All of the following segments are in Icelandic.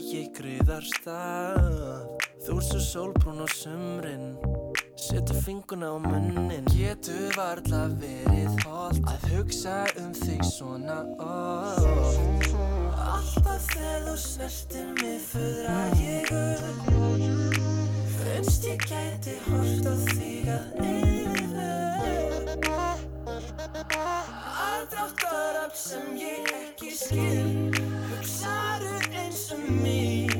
ég greiðar stað Þú ert svo sólbrún á sumrin. Setta finguna á munnin. Getur varla verið hold Að hugsa um þig svona oft. Alltaf þegar þú snertir mig Föðra ég upp. Finnst ég gæti hort á þig að einu Aðdráttar allt sem ég ekki skil. Hugsaðu eins og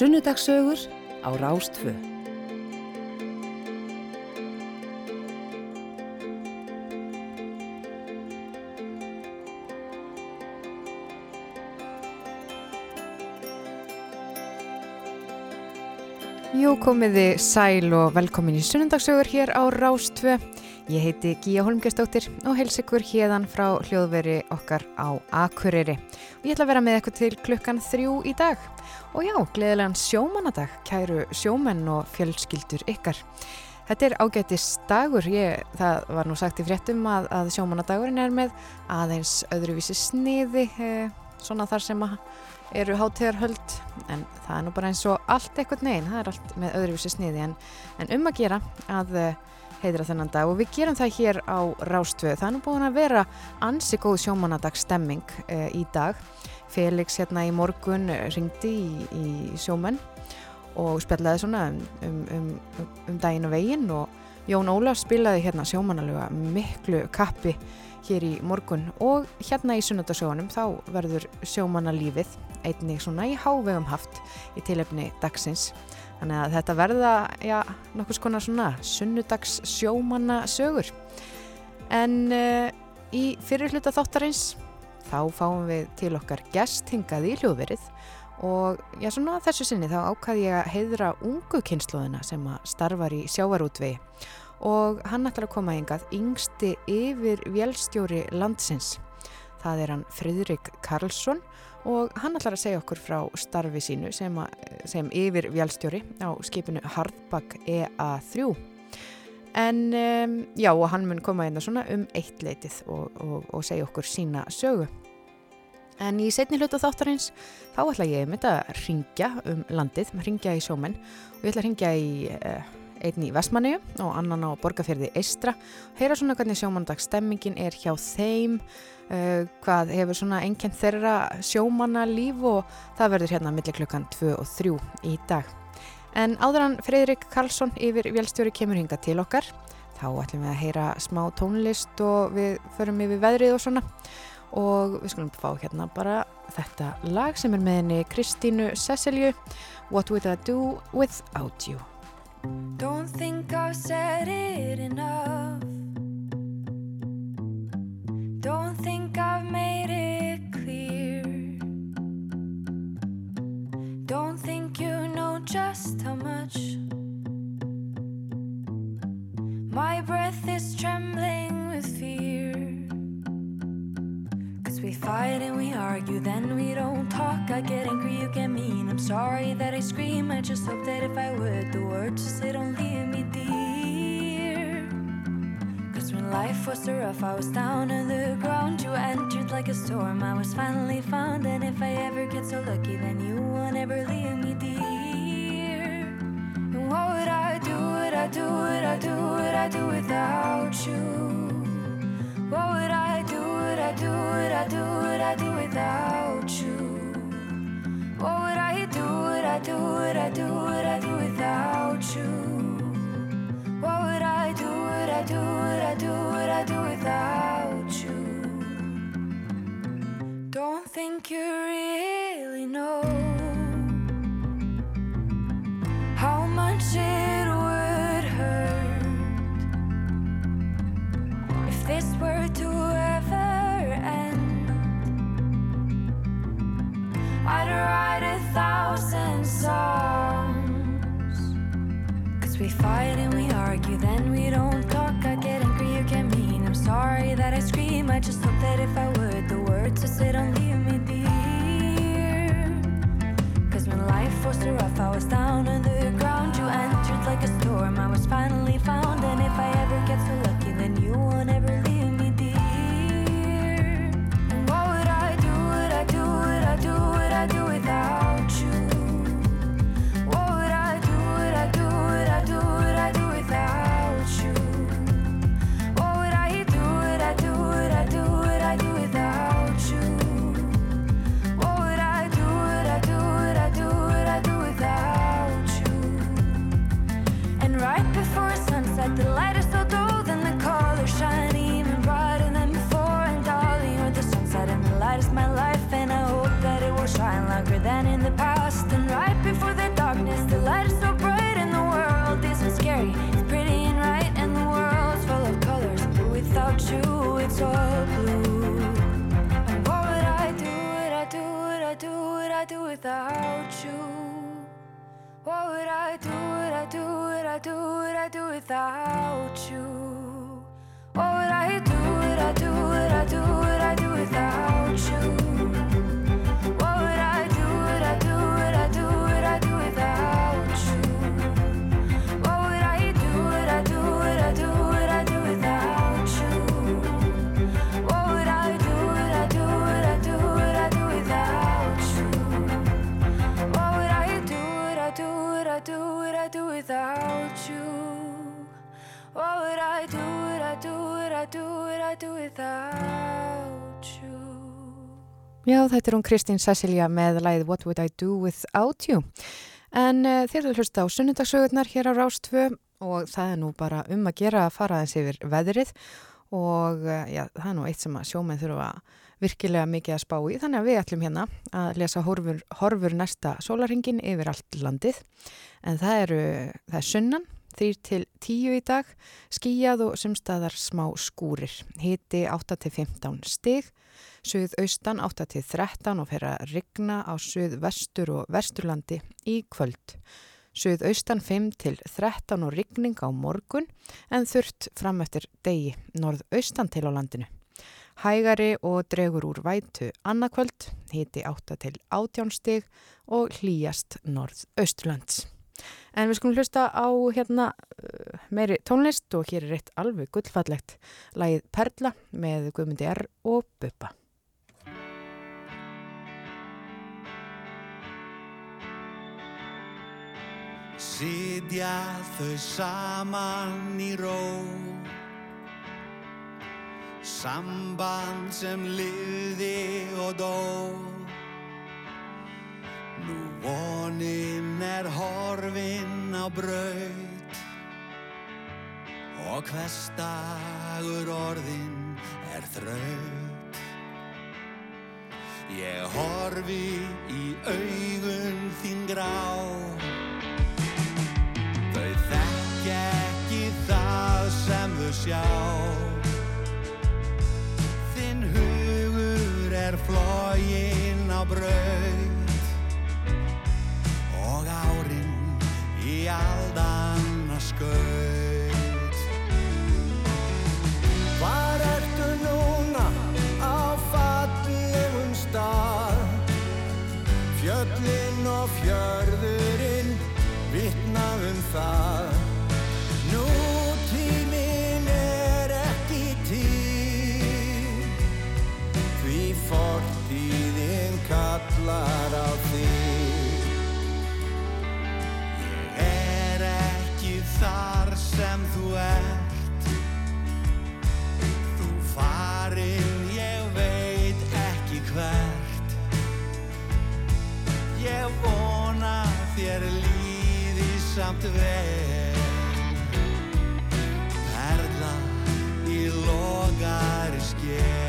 mig Sunnudagssögur á Rástfö. Jú komiði sæl og velkomin í Sunnudagssögur hér á Rástfö. Ég heiti Gíja Holmgjastóttir og heils ykkur hérdan frá hljóðveri okkar á Akureyri. Og ég ætla að vera með eitthvað til klukkan þrjú í dag. Og já, gleðilegan sjómanadag, kæru sjómenn og fjölskyldur ykkar. Þetta er ágættis dagur, ég, það var nú sagt í fréttum að, að sjómanadagurinn er með aðeins öðruvísi sniði, eh, svona þar sem eru hátíðarhöld, en það er nú bara eins og allt eitthvað neginn, það er allt með öðruvísi sniði, en, en um að gera að eh, heidra þennan dag. Og við gerum það hér á Rástvöðu. Það er nú búin að vera ansi góð sjómanadagsstemming eh, í dag. Felix hérna í morgun ringdi í, í sjómenn og spjallaði svona um, um, um, um daginn og veginn. Og Jón Ólaf spilaði hérna sjómannalega miklu kappi hér í morgun. Og hérna í sunnundasjónum þá verður sjómannalífið einnig svona í hávegum haft í tilefni dagsins þannig að þetta verða, já, nokkus konar svona sunnudags sjómannasögur en uh, í fyrirluta þáttarins þá fáum við til okkar gest hingað í hljóðverið. Og já svona þessu sinni þá ákvaði ég að heiðra ungu kynnslóðina sem að starfar í sjávarútvegi. Og hann ætlar að koma engað yngsti yfir vélstjóri landsins. Það er hann Fridrik Karlsson og hann ætlar að segja okkur frá starfi sínu sem, að, sem yfir vélstjóri á skipinu Hardback EA3. En um, já og hann mun koma einna svona um eitt leitið og, og, og segja okkur sína sögu. En í setni hluta þáttarins þá ætla ég með þetta að ringja um landið, ringja í sjómenn og ég ætla að ringja í uh, einn í Vestmanniu og annan á Borgafjörði Eistra. Heyra svona hvernig sjómandagsstemmingin er hjá þeim, uh, hvað hefur svona ennkjent þeirra sjómanna líf og það verður hérna millir klukkan 2 og 3 í dag. En áðurann Fredrik Karlsson yfir Vélstjóri kemur hinga til okkar. Þá ætlum við að heyra smá tónlist og við förum yfir veðrið og svona og við skulum fá hérna bara þetta lag sem er með henni Kristínu Cecilju What Would I Do Without You Don't think I've said it enough. Don't think I've made it clear. Don't think you know just how much My breath is trembling with fear fight and we argue, then we don't talk. I get angry, you get mean. I'm sorry that I scream. I just hope that if I would, the words just say don't leave me dear. Cause when life was so rough, I was down on the ground. You entered like a storm, I was finally found. And if I ever get so lucky, then you won't ever leave me dear. And what would I do? Would I do? Would I do? Would I do without you? What would I do? Would I do? Would I do? Would I do without you? What would I do? Would I do? Would I do? Would I do without you? What would I do? Would I do? Would I do? Would I do without you? Don't think you really know how much it this were to ever end. I'd write a thousand songs. Cause we fight and we argue, then we don't talk. I get angry, you get mean. I'm sorry that I scream. I just hope that if I would, the words to say don't leave me dear. Cause when life was so rough, I was down on the do? Would I do? Would I do without you? Do? Would I do? Without you? Já, þetta er hún Kristín Cecilia með læð What Would I Do Without You en uh, þér eru hlusta á sunnundagsögurnar hér á Rástfö og það er nú bara um að gera að fara aðeins yfir veðrið og uh, já, það er nú eitt sem að sjómið þurfa virkilega mikið að spá í þannig að við ætlum hérna að lesa horfur, horfur næsta sólarhingin yfir allt landið en það eru, það er sunnan 3 til 10 í dag, skíjað og sumstaðar smá skúrir. Hiti 8 til 15 stig, suðaustan 8 til 13 og fer að rigna á suðvestur og vesturlandi í kvöld. Suðaustan 5 til 13 og rigning á morgun en þurft fram eftir degi norðaustan til á landinu. Hægari og dregur úr vætu annakvöld, hiti 8 til 18 stig og hlýjast norðausturlands. En við skulum hlusta á hérna uh, meiri tónlist og hér er eitt alveg gullfallegt lagið Perla með Guðmundi R og Buppa. Sitja þau saman í ró Samband sem liði og dó Nú vonin er horfin á braut. Og hverstagur orðin er þraut. Ég horfi í augun þín grá. Þau þekk ekki það sem þau sjá. Þinn hugur er flógin á braut fjörðurinn vitna um það. Nú tíminn er ekki til. Því fortíðin kallar á þig. Ég er ekki þar sem þér líði samt vel. Perla í logari sker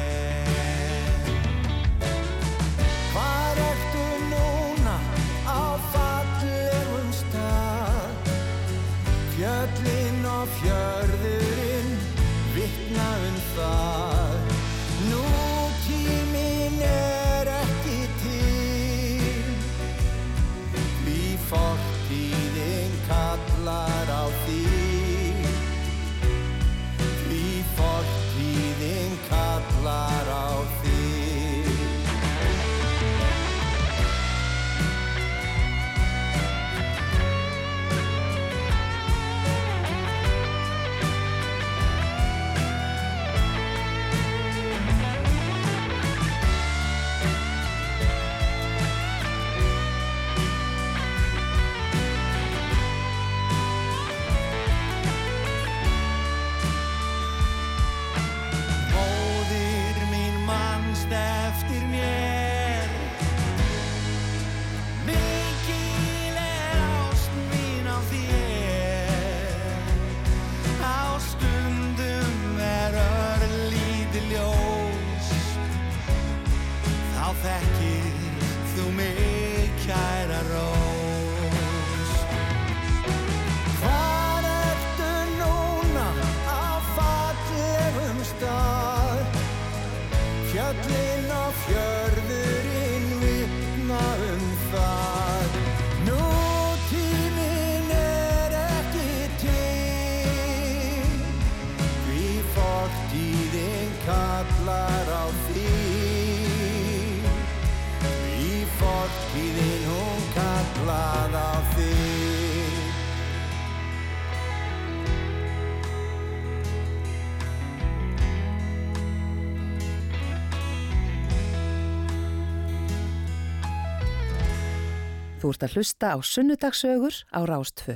Þú ert að hlusta á sunnudagsögur á Rástfö.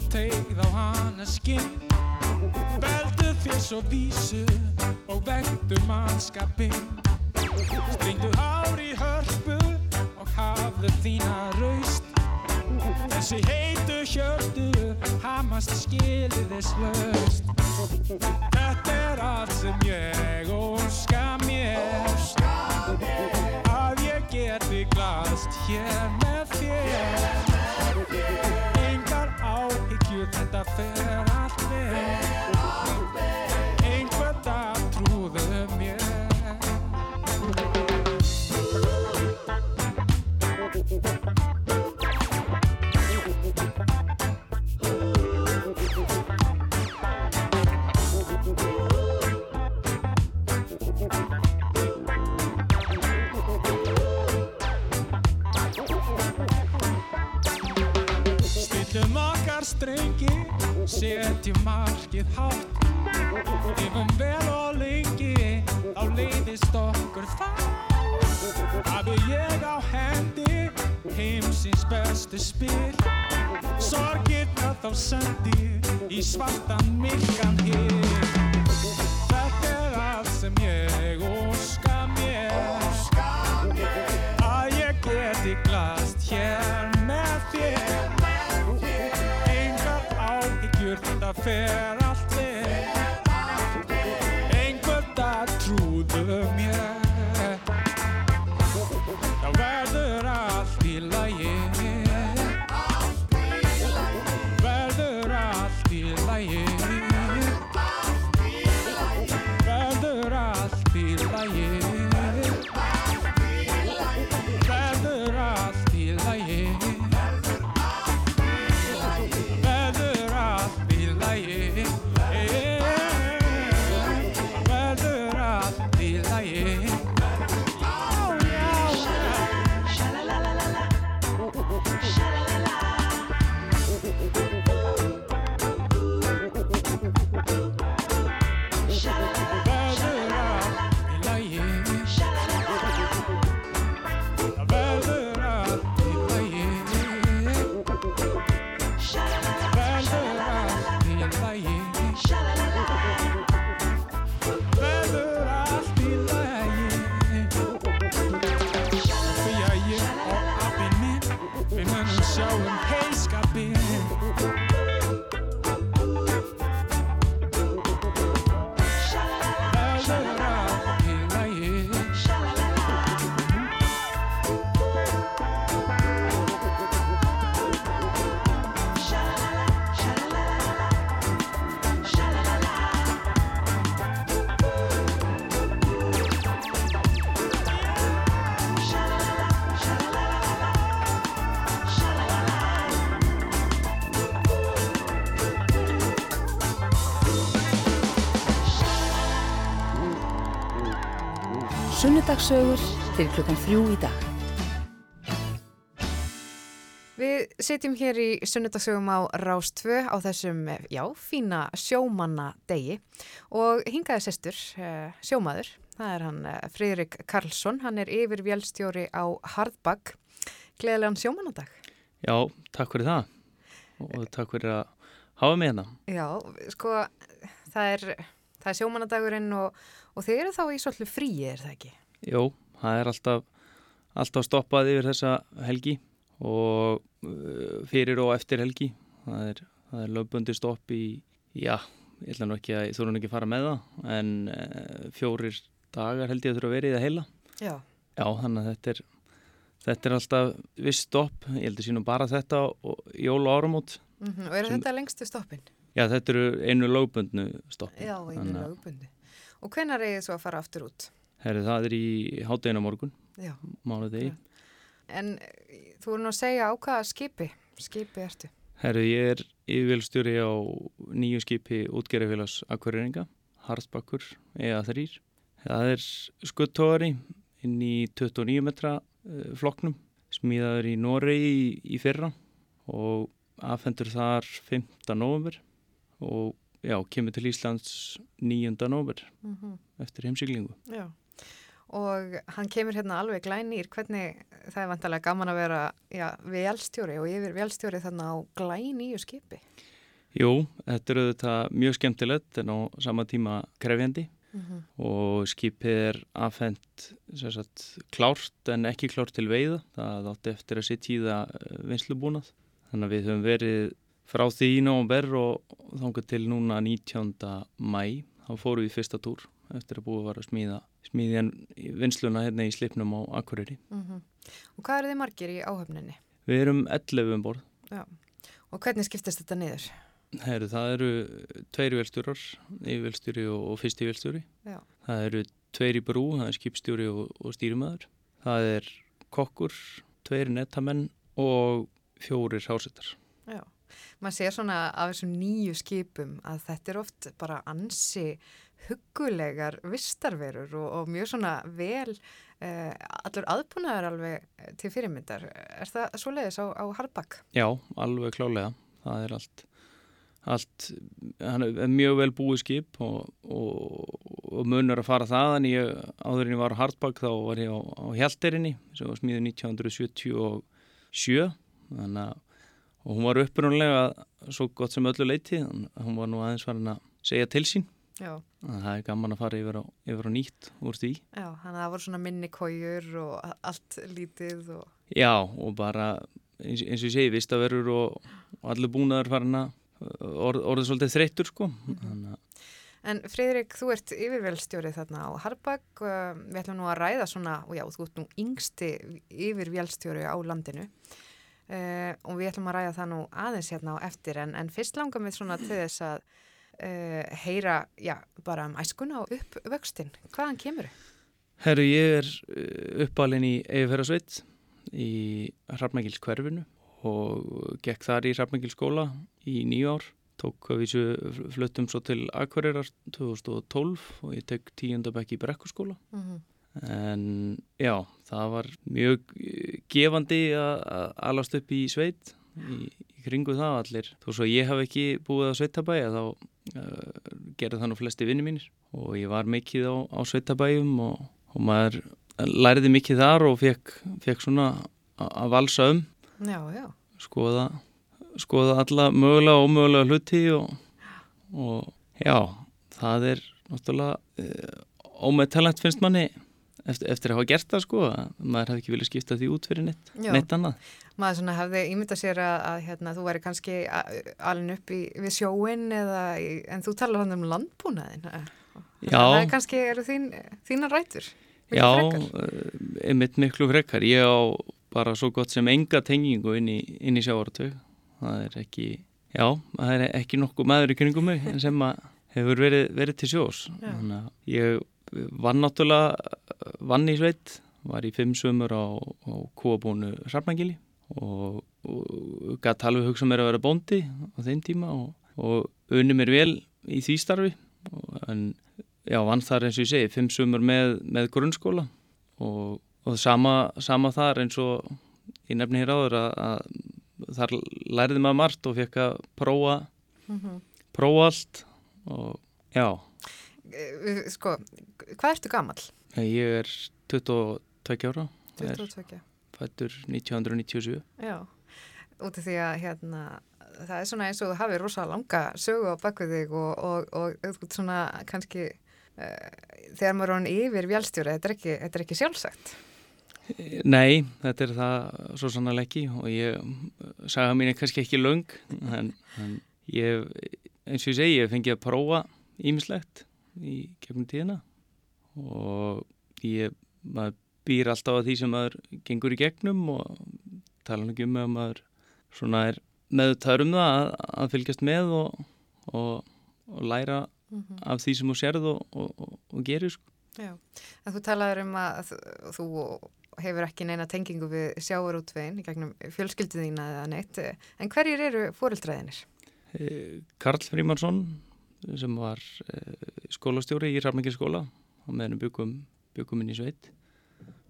Og tegð á hana skinn. Beldu þér svo vísu og vektu mannskapinn. Stringdu hár í hörpu og hafðu þína raust. Þessi heitu hjörtu hamast skiliðis löst Þetta er allt sem ég óska mér. Að ég geti glaðst hér með þér áhyggjur þetta fer vel. Einhvern dag trúðu mér. Stillum strengi, setjum markið hátt. Lifum vel og lengi, þá leiðist okkur það Hafi ég á hendi, heimsins bestu spil. Sorgirna þá sendi í svartan myrkan hér Þetta er allt sem ég áhyggjur þrjú í dag. Við sitjum hér í sunnudagsögum á Rástvö á þessum, já, fína sjómanna degi og hingaði sestur, eh, sjómaður, það er hann eh, Friðrik Karlsson, hann er yfir vélstjóri á Hardbag. Gleðilegan sjómannadag. Já, takk fyrir það og takk fyrir að hafa mig hérna. Já, sko, það er, það er sjómannadagurinn og, og þið eru þá í svolítið fríi, er það ekki? Jó, það er alltaf, alltaf stoppað yfir þessa helgi og uh, fyrir og eftir helgi. Það er, er lögbundi stopp í, já, ég ætla nú ekki að, ég þurfa nú ekki að fara með það, en uh, fjórir dagar held ég að þurfa að vera í það heila. Já. Já, þannig að þetta er, þetta er alltaf viss stopp, ég held að sínum bara þetta og jól og áramót. Mm Og er þetta lengstu stoppin? Já, þetta eru einu lögbundnu stoppi. Já, einu lögbundi. Og hvenar er þið svo að fara aftur út? Herri, það er í háttegina morgun. Mánudegi. En eh, þú voru nú að segja á hvaða skipi, skipi ertu? Herri, ég er yfirvélstjóri á nýju skipi útgerðafélags Akureyringa, Harðsbakkur, EA3. Það er skuttóari inn í 29 metra uh, flokknum, smíðaður í Noregi í, í fyrra og afhendur þar 5. november og já, kemur til Íslands 9. november Mm eftir heimsiglingu. Já. Og hann kemur hérna alveg glænýr, hvernig það er vantarlega gaman að vera já, velstjóri og yfir velstjóri þarna á glænýju skipi. Jú, þetta er auðvitað mjög skemmtilegt en á sama tíma krefjandi Mm -hmm. og skipið er afhengt sagt, klárt en ekki klárt til veiða. Það átti eftir að setja í það vinslubúnað. Þannig að við höfum verið frá því í nógumber og þángar til núna 19. mæ. Þá fórum við fyrsta túr eftir að búið var að smíða, smíða vinsluna hérna í slipnum á Akureyri. Mm -hmm. Og hvað eru þið margir í áhöfninni? Við erum 11 um borð. Já. Og hvernig skiptist þetta niður? Heru, það eru tveir velstjórar, yfirvelstjóri og, og fyrsti velstjóri. Já. Það eru tveir í brú, það er skipstjóri og, og stýrimæður. Það er kokkur, tveir nettamenn og fjórir hásettar. Já, maður sér svona af þessum nýju skipum að þetta er oft bara ansi huggulegar vistarverur og, og mjög svona vel eh, allur aðbúnaður alveg til fyrirmyndar. Er það svo leiðis á, á Harbakk? Já, alveg klálega. Það er allt, allt er mjög vel búið skip og, og, og munur að fara það en ég, áður en ég var á Harbakk þá var ég á, á Hjalterinni sem var smíðið 1977 þannig að hún var upprunalega svo gott sem öllu leiti hún var nú aðeins farin að segja til sín. Það er gaman að fara yfir á, yfir á nýtt úr því. Já, þannig að það voru svona minni kójur og allt lítið og... Já, og bara eins, eins og ég segi, vistaverur og, og allir búnaður farin að orð, orðið svolítið þreyttur sko. Þannig að En Fridrik, þú ert yfirvelstjórið þarna á Harbakk, við ætlum nú að ræða svona, og já, þú ert nú yngsti yfirvelstjóri á landinu uh, og við ætlum að ræða það nú aðeins hérna á eftir, en, en fyrst langar við svona til þess að uh, heyra, já, bara um æskuna og uppvöxtin. Hvaðan kemur þau? Herru, ég er uppalinn í Eifjörðarsveit í Hrafnægils hverfinu og gekk þar í Hrafnægils skóla í nýju ár tók að vísu fluttum svo til Akureyrar 2012 og ég tek tíundabæk í brekkurskóla Mm -hmm. en já, það var mjög gefandi að alast upp í sveit í, í kringu það allir þó svo ég haf ekki búið á sveitabæja þá gerði það nú flesti vinni mínir og ég var mikið á, á sveitabæjum og, og maður læriði mikið þar og fekk, fekk svona að valsa um Já, já. skoða skoða alla mögulega og ómögulega hluti og, og já, það er náttúrulega uh, ómeðtalent finnst manni eftir, eftir að hafa gert það sko að maður hefði ekki viljað skipta því út fyrir neitt, neitt annað Maður svona hefði ímyndað sér að, að hérna, þú væri kannski a- alin upp í, við sjóin eða, en þú talar hann um landbúnaðin. Já. Það er kannski eru þín, þínar rætur. miklu Já, uh, einmitt miklu frekar ég á bara svo gott sem enga tengingu inn í, í sjávartög það er ekki, já, það er ekki nokkuð maður í kringum mig en sem að hefur verið, verið til sjós þannig að ég vann náttúrulega vann í sveit var í fimm sömur á, á kúabúnu Hrafnangili og, og gæti alveg hugsa mér að vera bóndi á þeim tíma og, og unni mér vel í því starfi og, en já, vann þar eins og ég segi fimm sömur með, með grunnskóla og, og sama, sama þar eins og ég nefni hér áður að, að þar læriði maður margt og fekk að prófa, Mhm. prófa allt og já, Sko, hvað ertu gamall? ég er 22 ára, er 22. fættur 1997 Já, út af því að hérna, það er svona eins og þú hafið rosa langa sögu á bakvið þig og, og, og, svona kannski uh, þegar maður er hann yfir vjálstjóri, þetta er ekki, þetta er ekki sjálfsagt. Nei, þetta er það svo sannlega ekki og ég saga mín er kannski ekki löng en, en ég, eins og ég segi, ég fengi að prófa ímislegt í gegnum tíðina og ég, maður býr alltaf að því sem maður gengur í gegnum og tala ekki um að maður svona er meðutaður um það að, að fylgjast með og, og, og læra af því sem þú sérð og, og, gerir sko. Já, en þú talaður um að þú- hefur ekki neina tengingu við sjávarútvegin í gegnum fjölskyldu þína eða neitt, en hverjir eru fóreldræðinir? Eh, Karl Frímansson sem var eh, skólastjóri í Hrafningiskóla og meðan byggum, byggum inn í sveit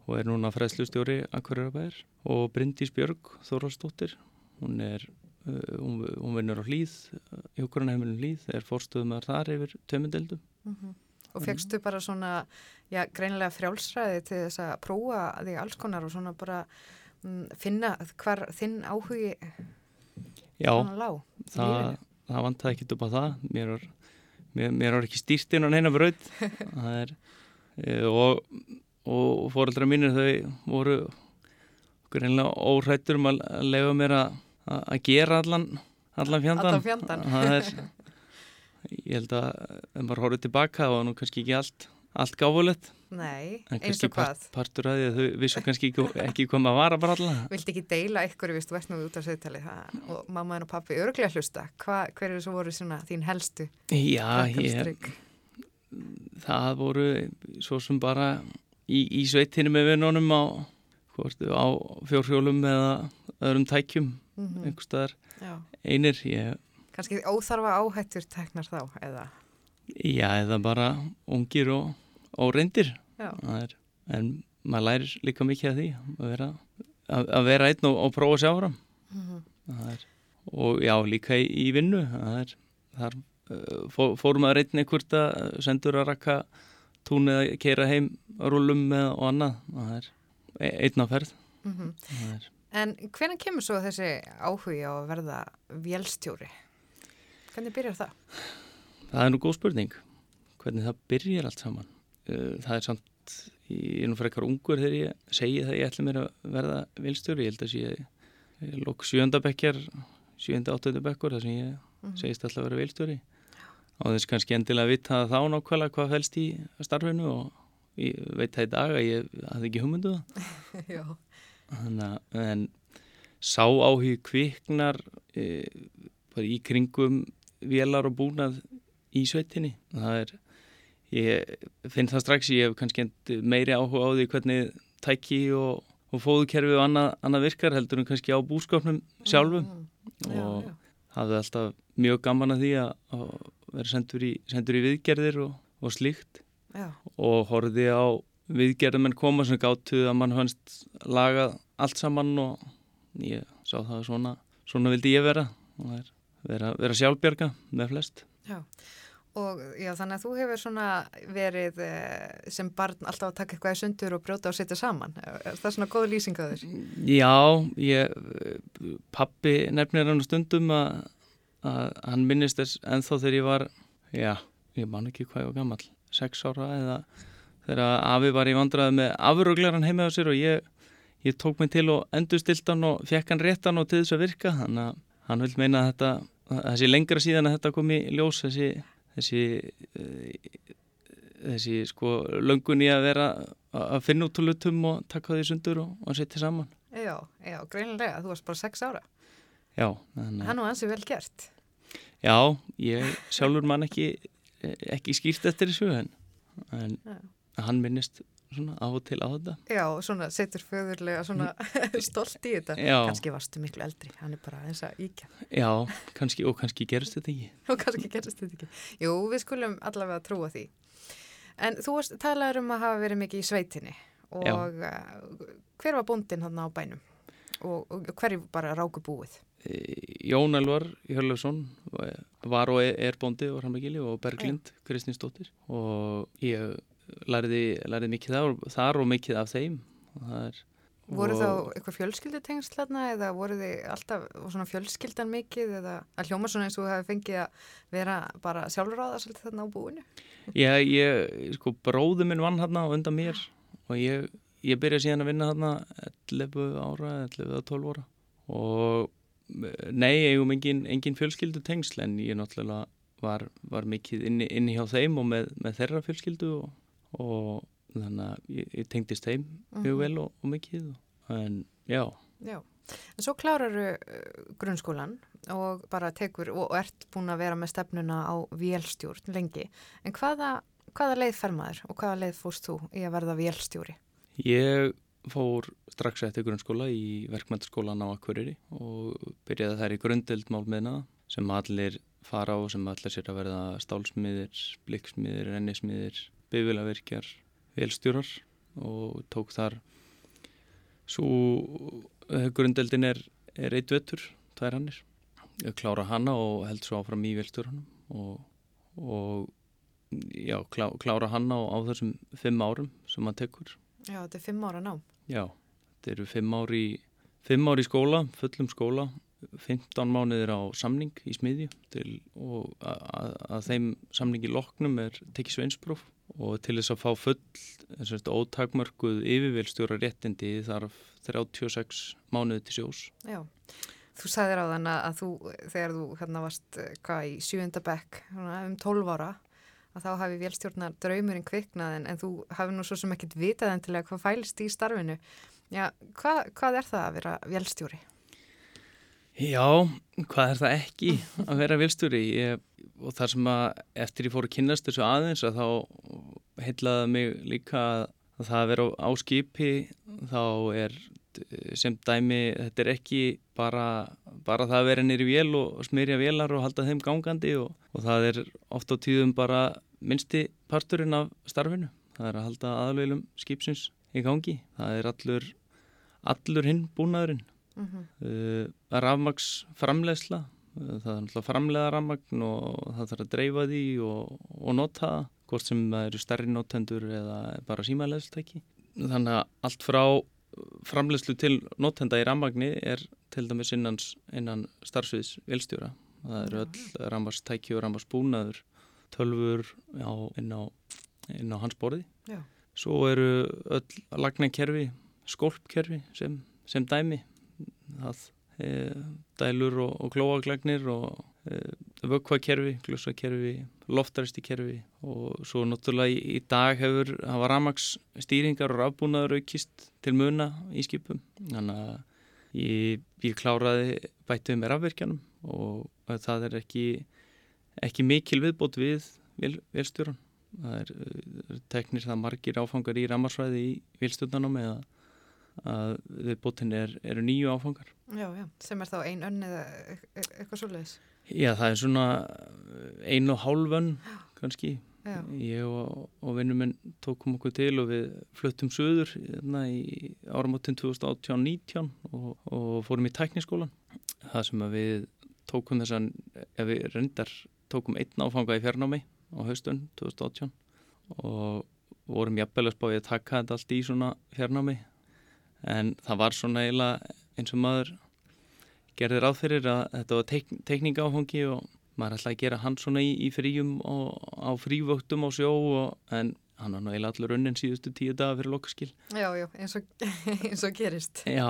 og er núna fræðslustjóri Akureyrabæðir og Bryndís Björg Þórhalsdóttir hún er uh, hún, hún vinnur á hlýð hjókurinn heimilin hlýð er fórstöðum þar yfir tömyndeldum Og fegstu bara svona, já, greinilega frjálsræði til þess að prófa þig alls konar og svona bara mm, finna hvar þinn áhugi Já, í það, það vantaði ekkert upp á það. Mér var, mér, mér var ekki stýrt inn á neina það er e, og, og fóreldra mínir þau voru greinlega óhrættur um að leifa mér að, að gera allan allan fjandan, Allan fjandann. Það er, ég held að ef maður horfður tilbaka það var nú kannski ekki allt allt gáfulegt Nei, eins og hvað? partur að því að þau vissu kannski ekki, ekki var að bara alla Vildi ekki deila ykkur, viðst, þú ert nú út af sögtali og mamma en og pappi örglega hlusta. Hva, hver eru svo voru svona þín helstu? Já, ég, það voru svo sem bara í, í sveitinu með vinnunum á, á fjórhjólum eða öðrum tækjum Mhm. einhver staðar einir ég, Kannski óþarfa áhættur teknar þá, eða? Já, eða bara ungir og. Það er, en maður lærir líka mikið af því að vera, að, að vera einn og, og prófa að sjá fram Mhm. Það er, og já, líka í, í vinnu er, þar fó, fórum að reyna einhvert að sendur að rakka tún eða keira heim rúlum með og annað það er e- einn á ferð Mhm. það er, En hvernig kemur svo þessi áhugi á að verða vélstjóri? Hvernig byrjar það? Það er nú góð spurning hvernig það byrjar allt saman. Uh, það er samt ég er nú frekar ungur þegar ég segi það ég ætla mér að verða vilstjóri ég held að sé lók sjöndabekjar sjönda áttundabekkur þar sem ég Mhm. segist alltaf að vera vilstjóri á þess kannski endilega að vita þá nákvæmlega hvað fælst í starfinu og ég veit það í dag að ég hafði ekki Já. Þannig að en sá áhug kviknar e, í kringum vélar og búnað í sveitinni það er ég finn það strax ég hef kannski meiri áhuga á því hvernig tæki og, og fóðukerfi og annað, annað virkar heldur en kannski á búskapnum sjálfum Mhm. Já, og já. hafði alltaf mjög gaman að því að, vera sendur í, sendur í viðgerðir og, og slíkt Já. og horfði á viðgerðum en koma sem gáttu að mann fannst lagað allt saman og ég sá það að svona, svona vildi ég vera er vera, vera sjálfbjarga með flest. Já. Og já, þannig að þú hefur svona verið eh, sem barn alltaf að taka eitthvað í sundur og brjóta og setja saman. Er það svona góð lýsing að þér? Já, ég, pappi nefnir hann stundum að, að hann minnist þess ennþá þegar ég var, já, ég man ekki hvað ég var gammal, sex ára eða þegar afi var í vandraði með afrugleran heima á sér og ég, ég tók mig til og endurstilt hann og fekk hann réttan og til þess að virka, þannig að hann vil meina að þetta, þessi lengra síðan að þetta kom í ljós, þessi, þessi, eh, þessi sko löngun í að vera að finna út úr lutum og taka því sundur og, og setja saman. Já, já, greinilega. Þú varst bara sex ára. Já, þannig Það er nú ansi vel gert. Já, ég sjálfur mann ekki, ekki skýrt eftir þessu en, en hann minnist svona af og til á þetta. Já, svona setur föðurlega svona stolt í þetta. Já. Kannski varstu miklu eldri. Hann er bara eins að íkja. Já, kannski, og kannski gerist þetta ekki. Og kannski gerist þetta ekki. Jú, við skulum allavega trúa því. En þú talaður um að hafa verið mikið í sveitinni og uh, hver var bóndin hann á bænum? Og, og hverju bara ráku búið? E, Jón Elvar Hjörlefsson var og er- er bóndi og og Berglind Kristinsdóttir og ég lærði, lærði mikið þar, þar og mikið af þeim. Og það er, Voru þá eitthvað fjölskyldutengsl þarna eða voru þið alltaf svona fjölskyldan mikið eða að hljóma svona eins og hefði fengið að vera bara það svolítið þarna á búinu? Já, ég, sko, bróðu minn vann hérna undan mér og ég, ég byrjaði síðan að vinna hérna 11 ára, 11 eða 12 ára og nei, eigum engin, engin fjölskyldu tengsl en ég náttúrulega var, var mikið inni, inni hjá þeim og með, með þeirra fjölskyldu og, og þannig að ég, ég tengdist þeim mjög Mhm. vel og, og mikið en já, Já, en svo kláraru uh, grunnskólan og bara tekur og, og ert búin að vera með stefnuna á vélstjórn lengi. En hvaða, hvaða leið fer maður og hvaða leið fórst þú í að verða vélstjóri? Ég fór strax eftir grunnskóla í verkmyndaskólan á Akureyri og byrjaði þær í grundild málmiðna sem allir fara á sem allir sér að verða stálsmiðir, blikksmiðir, rennismiðir, bifilavirkjar, velstjórar og tók þar svo grundildin er, er eitt vettur, tvær hannir. Ég klára hana og held svo áfram í velstjóranum og, og já, klá, klára hann á, þessum fimm árum sem hann tekur. Já, þetta er fimm ára nám. Já, þetta eru fimm ári, fimm ári í skóla, fullum skóla, 15 mánuðir á samning í smiðju til, og að, að þeim samningi loknum er tekið sveinspróf og til þess að fá full ótakmörkuð yfirveilstjóra réttindi þarf 36 mánuði til sjós. Já, þú sagðir á þann að þú, þegar þú hérna varst eh, hvað í sjúunda bekk, um 12 ára, að þá hafi vélstjórnar draumurinn kviknað en, en þú hafi nú svo sem ekkert vitað endilega hvað fælist í starfinu. Já, hvað, hvað er það að vera vélstjóri? Já, hvað er það ekki að vera vélstjóri? Ég, og þar sem að eftir ég fór að kynast þessu aðeins að þá heitlaði mig líka að það að vera á skipi þá er sem dæmi, þetta er ekki bara, bara það að vera nýri vél og smyrja vélar og halda þeim gangandi og, og það er oft á tíðum bara minnsti parturinn af starfinu. Það er að halda aðalveilum skipsins í gangi. Það er allur, allur hinn búnaðurinn. Mm -hmm. uh, rafmaks framlegsla, uh, það er alltaf framlega rafmagn og það þarf að dreifa því og, og nota það, hvort sem það eru stærri notendur eða bara símaðleðstæki. Þannig að allt frá framlegslu til notenda í rafmagni er til dæmis innans, innan starfsviðs vilstjóra. Það eru öll rafmagstæki og rafmagsbúnaður, tölfur já, inn, á, inn á hans borði. Já. Svo eru öll lagnarkerfi, skólpkerfi sem, sem dæmi það e, dælur og, og klóaglagnir og e, vökkvakerfi, glussakerfi, loftaristikerfi og svo náttúrulega í, í dag hefur hafa ramags stýringar og rafbúnaður aukist til muna í skipum. Þannig að ég, ég kláraði bætið með rafverkjanum og það er ekki, ekki mikil viðbót við velstjóran það er, er teknir það margir áfangar í ramarsvæði í vilstjórnanum eða að viðbótin er, eru nýju áfangar. Já, já, sem er þá ein önn eða e, e, eitthvað svolítið? Já, það er svona ein og hálf önn kannski. Já. Ég og, og vinnum minn tókum okkur til og við fluttum söður hérna, í áramotinn 2018-19 og, og fórum í tækniskólan. Það sem að við tókum þessan, ef við reyndar tókum einn áfanga í fjarnámi á haustun 2018 og vorum jafnvel að spáði að taka þetta allt í svona fjarnámi en það var svona eiginlega eins og maður gerði ráð fyrir að þetta var teik, teikningáfangi og maður ætlaði að gera hann svona í, í fríum og á frívöktum á sjó og, en hann var náttúrulega allur unnin síðustu tíu daga fyrir lokaskil. Já, já, eins og, eins og gerist. Já,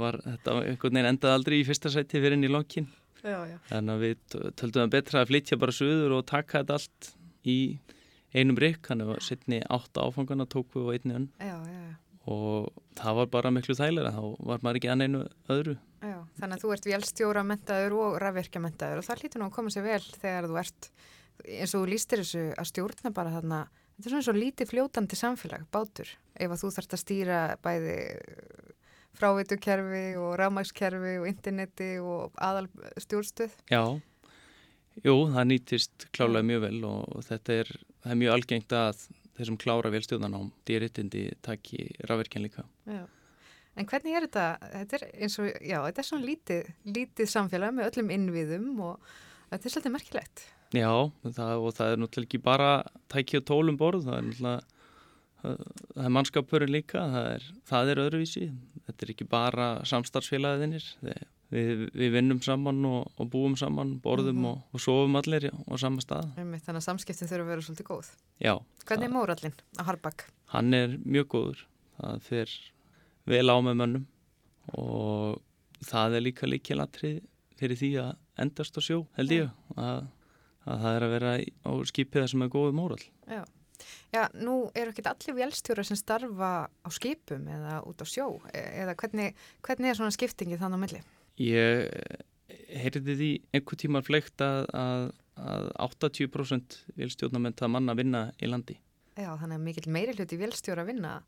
var, þetta var einhvern veginn endaði aldrei í fyrsta sæti fyrir inn í lokin. Já, já. Þannig að við töldum að betra að flytja bara söður og taka þetta allt í einum rikk, hann var setni átta áfangana tóku og einni önn. Já, já, já og það var bara miklu þægilega þá var maður ekki annað einu öðru. Já, þannig að þú ert velstjóra mentaður og rafverkja mentaður og það hlýtur nú að koma sér vel þegar þú ert eins og þú lístir þessu að stjórna bara þarna. Þetta er svona svo lítið fljótandi samfélag, bátur ef að þú þarfst að stýra bæði frávitukerfi og rafmækskerfi og interneti og aðal stjórnstöð Já, jú, það nýtist klálega mjög vel og þetta er, er mjög algengt að þeir sem klára velstjóðan á dýrittindi takki rafverkjan líka. Já. En hvernig er þetta? Þetta er eins og, já, þetta er svona lítið, lítið samfélag með öllum innviðum og þetta er svolítið merkilegt. Já, það, og það er náttúrulega ekki bara tæki og tólum borð, það er náttúrulega, það er mannskapurinn líka, það er, það er öðruvísi, þetta er ekki bara samstarfsfélagiðinir, við, við vinnum saman og, og búum saman, borðum mm -hmm. og, og sofum allir á sama stað. Þannig að samskiptin þurfa að vera svolítið góð. Já. Hvernig er mórallin á Harbakk? Hann er mjög góður, það fer vel á með mönnum og það er líka líkjalatrið fyrir því að endast á sjó held ég að, að það er að vera á skipið sem er góð mórall. Já. Já, nú eru ekki allir velstjóra sem starfa á skipum eða út á sjó e, eða hvernig, hvernig er svona skiptingi þannig á milli? Ég heyrði því einhver tímar fleikt að, að, að 80% velstjórnamenta manna vinna í landi. Já, þannig að mikill meiri hluti velstjóra vinna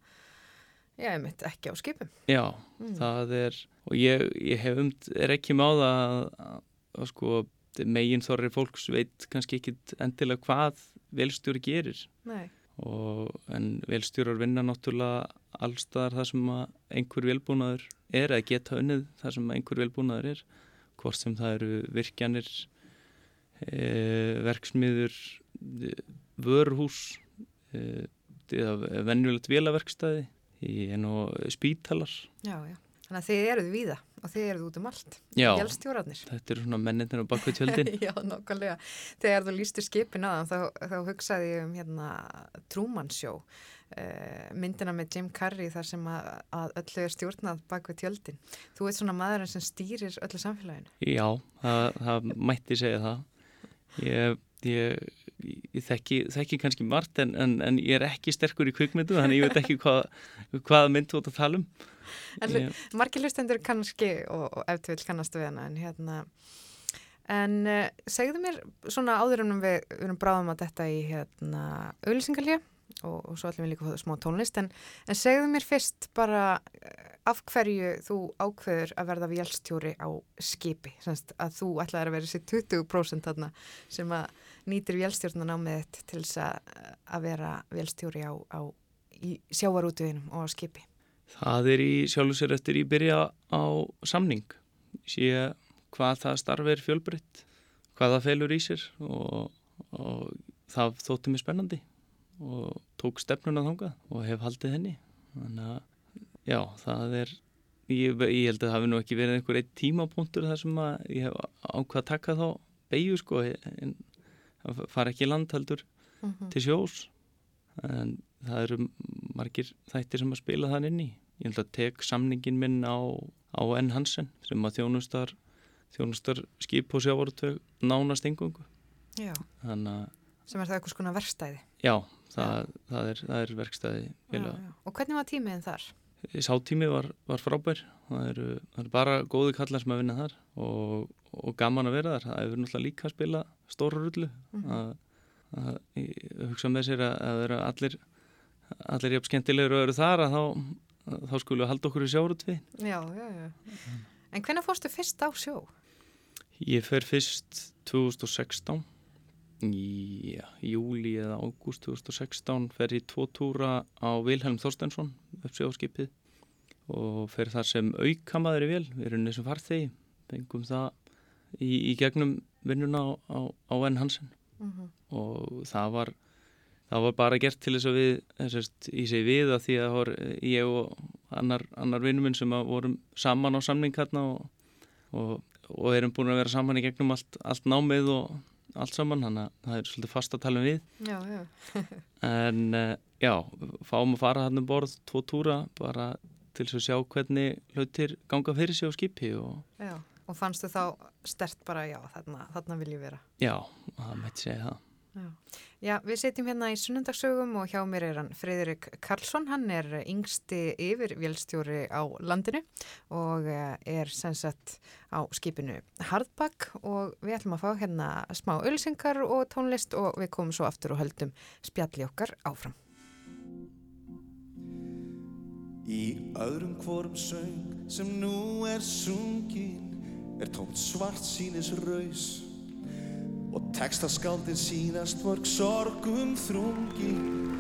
Já, ég mitt ekki á skipum. Já, mm. það er, og ég, ég hef um, er ekki það að, að, sko, meginn þorri fólks veit kannski ekki endilega hvað velstjóri gerir. Nei. Og, en velstjórar vinna náttúrulega allstaðar það sem einhver velbúnaður er, eða geta unnið það sem einhver velbúnaður er, hvort sem það eru virkjanir, e, verksmiður, vörhús uh, eða venjulegt vélaverkstæði í enn og spítalar Já, já. Þannig að þið eruð víða og þið eruð út um allt. Já, Gjálstjórarnir. þetta eru svona mennindir á bakvið tjöldin Já, nokkulega. Þegar þú lístur skipin þann, þá, þá hugsaði ég um hérna Truman Show, uh, myndina með Jim Carrey þar sem að, að öllu er stjórnað bak við tjöldin. Þú ert svona maðurinn sem stýrir öllu samfélaginu. Já, það, það mætti segja það ég, ég, ég þekki, þekki kannski margt en, en, en ég er ekki sterkur í kvikmyndu þannig ég veit ekki hvað, hvaða mynd þú ert að tala um. Ég- margir hlustendur kannski og, og ef þú vil kannast við hana en hérna en uh, segðu mér svona áður en við, við erum bráðum að detta í hérna auðlýsingalíu og, og svo ætlum við líka að fá smá tónlist en, en segðu mér fyrst bara uh, af hverju þú ákveður að verða vélstjóri á skipi? Semst að þú ætlaðir að vera þessi 20% þarna sem að nýtir vélstjórnan á með þitt til þess að, að vera vélstjóri á, á sjávarútuðinum og á skipi? Það er í sjálfu sér eftir í byrja á samning. Sé hvað það starfi er fjölbreytt hvað það felur í sér og, og það þótti mér spennandi og tók stefnuna þangað og hef haldið henni. Þannig að já, það er ég, ég held að það hafi nú ekki verið einhver eitt tímapunktur þar sem að ég hef ákvað að taka þá beigju sko en það fara ekki í land heldur til sjós en það eru margir þættir sem að spila þann inn í ég held að tek samningin minn á, á N. Hansen sem að þjónustar þjónustar skip og sjávarutveг nánast Já. að sem er það eitthvað skona verstæði já, það, það, er, það er verkstæði félaga. og hvernig var tímiðin þar? Sátími var, var frábær. Það eru, það eru bara góði kallar sem að vinna þar og, og gaman að vera þar. Það hefur náttúrulega líka að spila stóra rullu. Að, að, ég hugsa með sér að, að vera allir allir jafn skemmtilegur og eru þar að þá, að, þá skulum við halda okkur í sjárutvi Já, já, já. En hvernig fórstu fyrst á sjó? ég fer fyrst 2016 í júli eða ágúst 2016 fer ég tvo túra á Vilhelm Þorstensson upp sjóskipið og fer þar sem aukamaður í vel, við erum þessum farþegi fengum það í, í gegnum vinnuna á, á, á N. Hansen og það var það var bara gert til þess að við þessast, í sig við að því að var ég og annar, annar vinnum minn sem vorum saman á samning hérna og, og, og erum búin að vera saman í gegnum allt, allt námið og allt saman, þannig að það er svolítið fast að tala um við Já, já. en uh, já, fáum að fara hann um borð tvo túra bara til þess að sjá hvernig hlutir ganga fyrir sig á skipi og já. Og fannstu þá stert bara, já, þarna, þarna vil ég vera. já, það mætti segja það Já. já, við setjum hérna í sunnundagsögum og hjá mér er hann Freyðurik Karlsson, hann er yngsti yfir vélstjóri á landinu og eh, er sem sagt á skipinu Hardback og við ætlum að fá hérna smá ölsingar og tónlist og við komum svo aftur og höldum spjalli okkar áfram. Í öðrum hvorum söng sem nú er sungin er tómt svart sínis raus og textaskáldin sínast mörg sorgum þrungin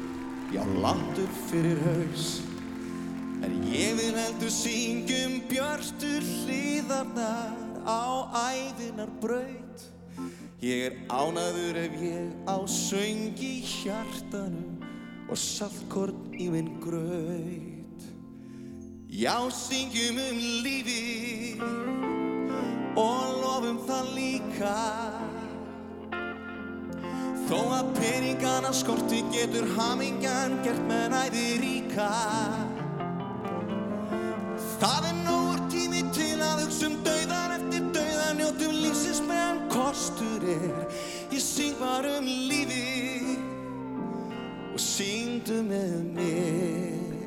já langt upp fyrir haus. En ég vil heldur syngjum björstu hlýðarnar á æðinar braut ég er ánaður ef ég á söng í hjartanu og saltkorn í minn graut. Já, syngjum um lífi og lofum það líka Þó að peningana skorti getur hamingjan gert með næði ríka. Það er nógur tími til að hugsa um dauðan eftir dauðan njótum lífsins meðan kostur er. Ég syng bara um lífi og syngdu með mér.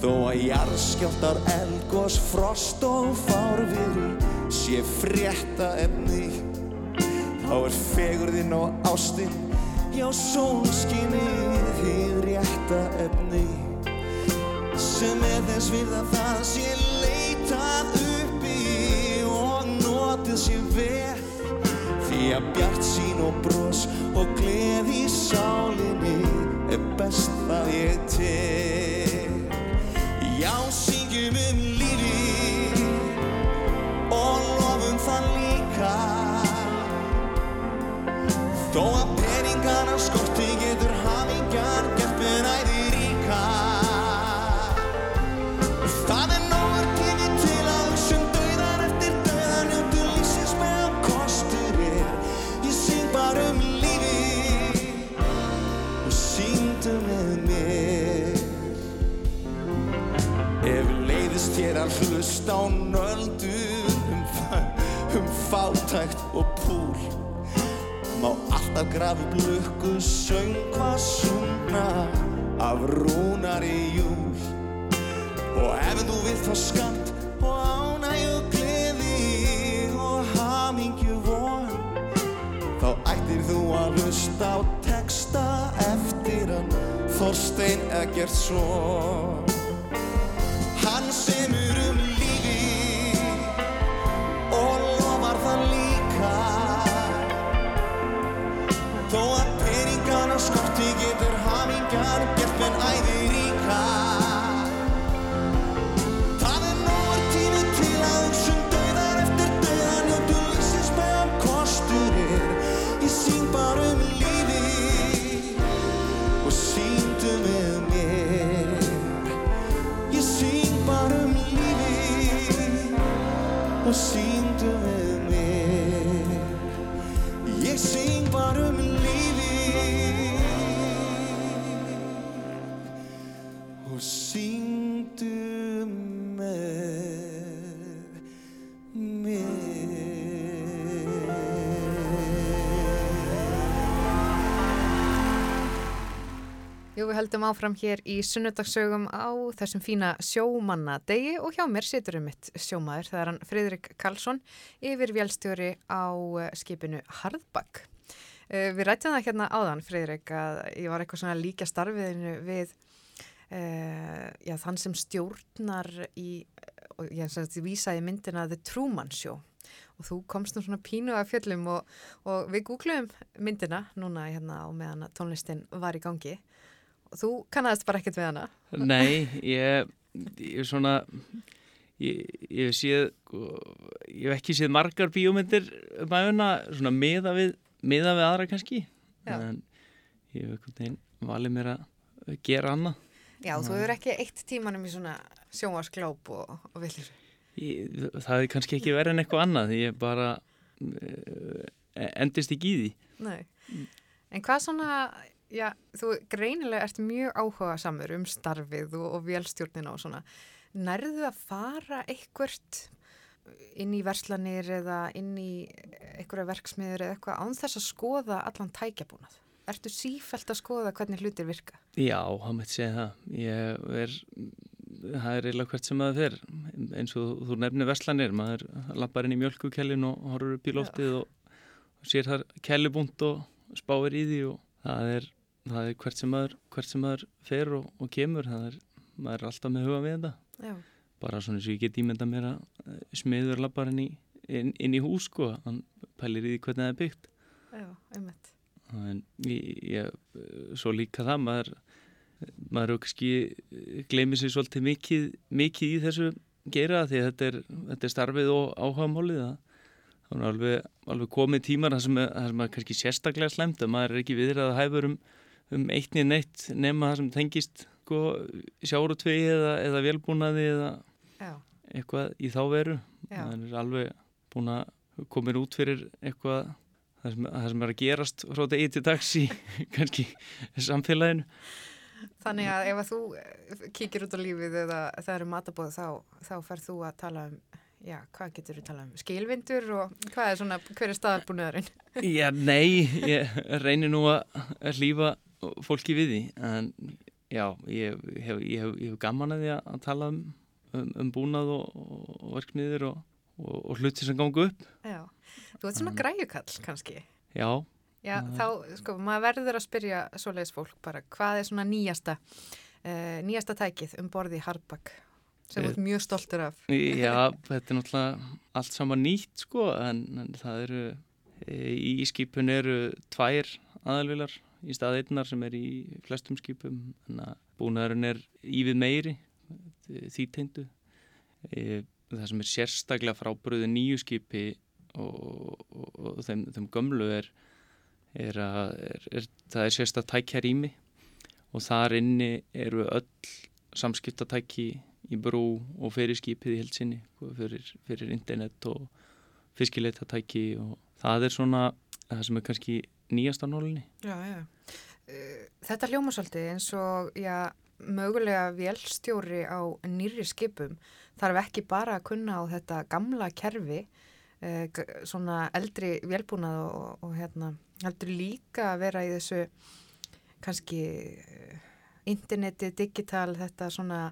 Þó að jarðskjáltar elgos, frost og fárviðri sé frétta efni þá er fegurðinn og ástinn já sólskinnið hið rétta efni. Sem er þess við að það sé leitað uppi og notið sé vel. Því að bjart sín og bros og gleð í sálinni er best það ég til Já, syngjum um lífi og lofum það líka Þó að peningana skorti getur hafingar gefnir æði ríka. Það er nógar tíði til að þessum dauðar eftir dauðan njótu lífsins meðan kostur er Ég syng bara um lífi og síndu með mér. Ef leiðist ég að hlusta á nöldu um, um fátækt og púl Má alltaf grafi blökku söngva sungna af rúnar í júl. Og ef þú vilt fá skamt og ánægju gleði og hamingju von Þá ættir þú að hlusta á texta eftir hann Þorstein Eggertsson. Hann semur um lífi og lofar það líka peningana skorti getur hamingjan gert menn æði ríka höldum áfram hér í sunnudagsögum á þessum fína sjómannadegi og hjá mér situr um mitt sjómaður. Það er hann Fridrik Karlsson, yfir vélstjóri á eh, skipinu Harðbakk. Uh, við rættum það hérna áðan, Fridrik, að ég var eitthvað svona líka starfiðinu við uh, já, þann sem stjórnar í, og ég vísaði myndina The Truman Show og þú komst nú svona pínu af fjöllum og, og við googluðum myndina núna hérna á meðan tónlistin var í gangi og þú kannast bara ekkert við hana. Nei, ég, er svona ég, ég séð sko, ég hef ekki séð margar bíómyndir um aðuna, svona miða við miða við aðra kannski Já. en ég hef einhvern veginn valið mér að gera annað Já, þú hefur ekki eitt tímanum í svona sjónvarsglóp og, og villir. ég, það er kannski ekki verið en eitthvað annað ég bara uh, endist ekki í því Nei. En hvað svona, já, þú greinilega ert mjög áhuga samur um starfið og, og vélstjórnina og svona. Nærðu að fara eitthvert inn í verslanir eða inn í einhverja verksmiður eða eitthvað án þess að skoða allan tækjabúnað? Ertu sífælt að skoða hvernig hlutir virka? Já, það mætti segja það ég er það er eiginlega hvert sem maður fer eins og þú nefnir verslanir maður lappar inn í mjölkukellin og horfur upp í loftið og, og sér þar kellibúnt og spáir í því og það er, það er hvert sem maður hvert sem maður fer og, og kemur það er, maður er alltaf með huga við þetta Já. bara svona eins og ég get ímynda mér að eh, smiður lappar inn í, inn, inn í hús sko, hann pælir í því hvernig það er byggt Já, einmitt. en ég, ég, svo líka það maður maður kannski gleymið sér svolítið mikið, mikið í þessu gera því að þetta er, þetta er starfið og áhagamálið það það er alveg, alveg komið tímar það sem, sem er kannski sérstaklega slemt að maður er ekki viðrað að hæfur um, um eitt niður neitt nema það sem tengist sko, sjárutvegi eða, eða velbúnaði eða Já, eitthvað í þá veru það er alveg búin að komið út fyrir eitthvað það sem, það sem er að gerast frá degi til dags í kannski samfélaginu Þannig að ef að þú eh, kíkir út á lífið eða það eru matabóð þá, þá ferð þú að tala um, já, hvað getur þú tala um? Skilvindur og hvað er svona, hver er staðarbúnaðurinn? Já, nei, ég reynir nú að að hlýfa fólki við því en já, ég hef, ég hef, ég hef gaman að því að tala um, um, um búnað og, og, verkmiður og, og, og hluti sem gangu upp Já, þú ert svona græjukall kannski. Já, Já, þá, sko, maður verður að spyrja svoleiðis fólk bara, hvað er svona nýjasta, uh, nýjasta tækið um borði í Hardback sem þú ert mjög stoltur af? Já, þetta er náttúrulega allt saman nýtt sko en, en það eru e, í skipun eru tvær aðalvilar í stað einnar sem er í flestum skipum. En að búnaðurinn er ívið meiri því teindu e, það sem er sérstaklega frábröðu nýju skipi og, og, og þeim, þeim gömlu er, er að er, er, það er sérstaklega tækja rými og þar inni eru öll samskiptatæki í brú og fyrir skipið í heilsinni fyrir, fyrir internet og fiskileitatæki og það er svona það sem er kannski nýjasta nólinni Já, já. Uh, þetta hljóma svolítið eins og, já, mögulega vélstjóri á nýri skipum þarf ekki bara að kunna á þetta gamla kerfi, uh, svona eldri vélbúnað og, og hérna, heldur líka að vera í þessu kannski uh, interneti, digital, þetta svona,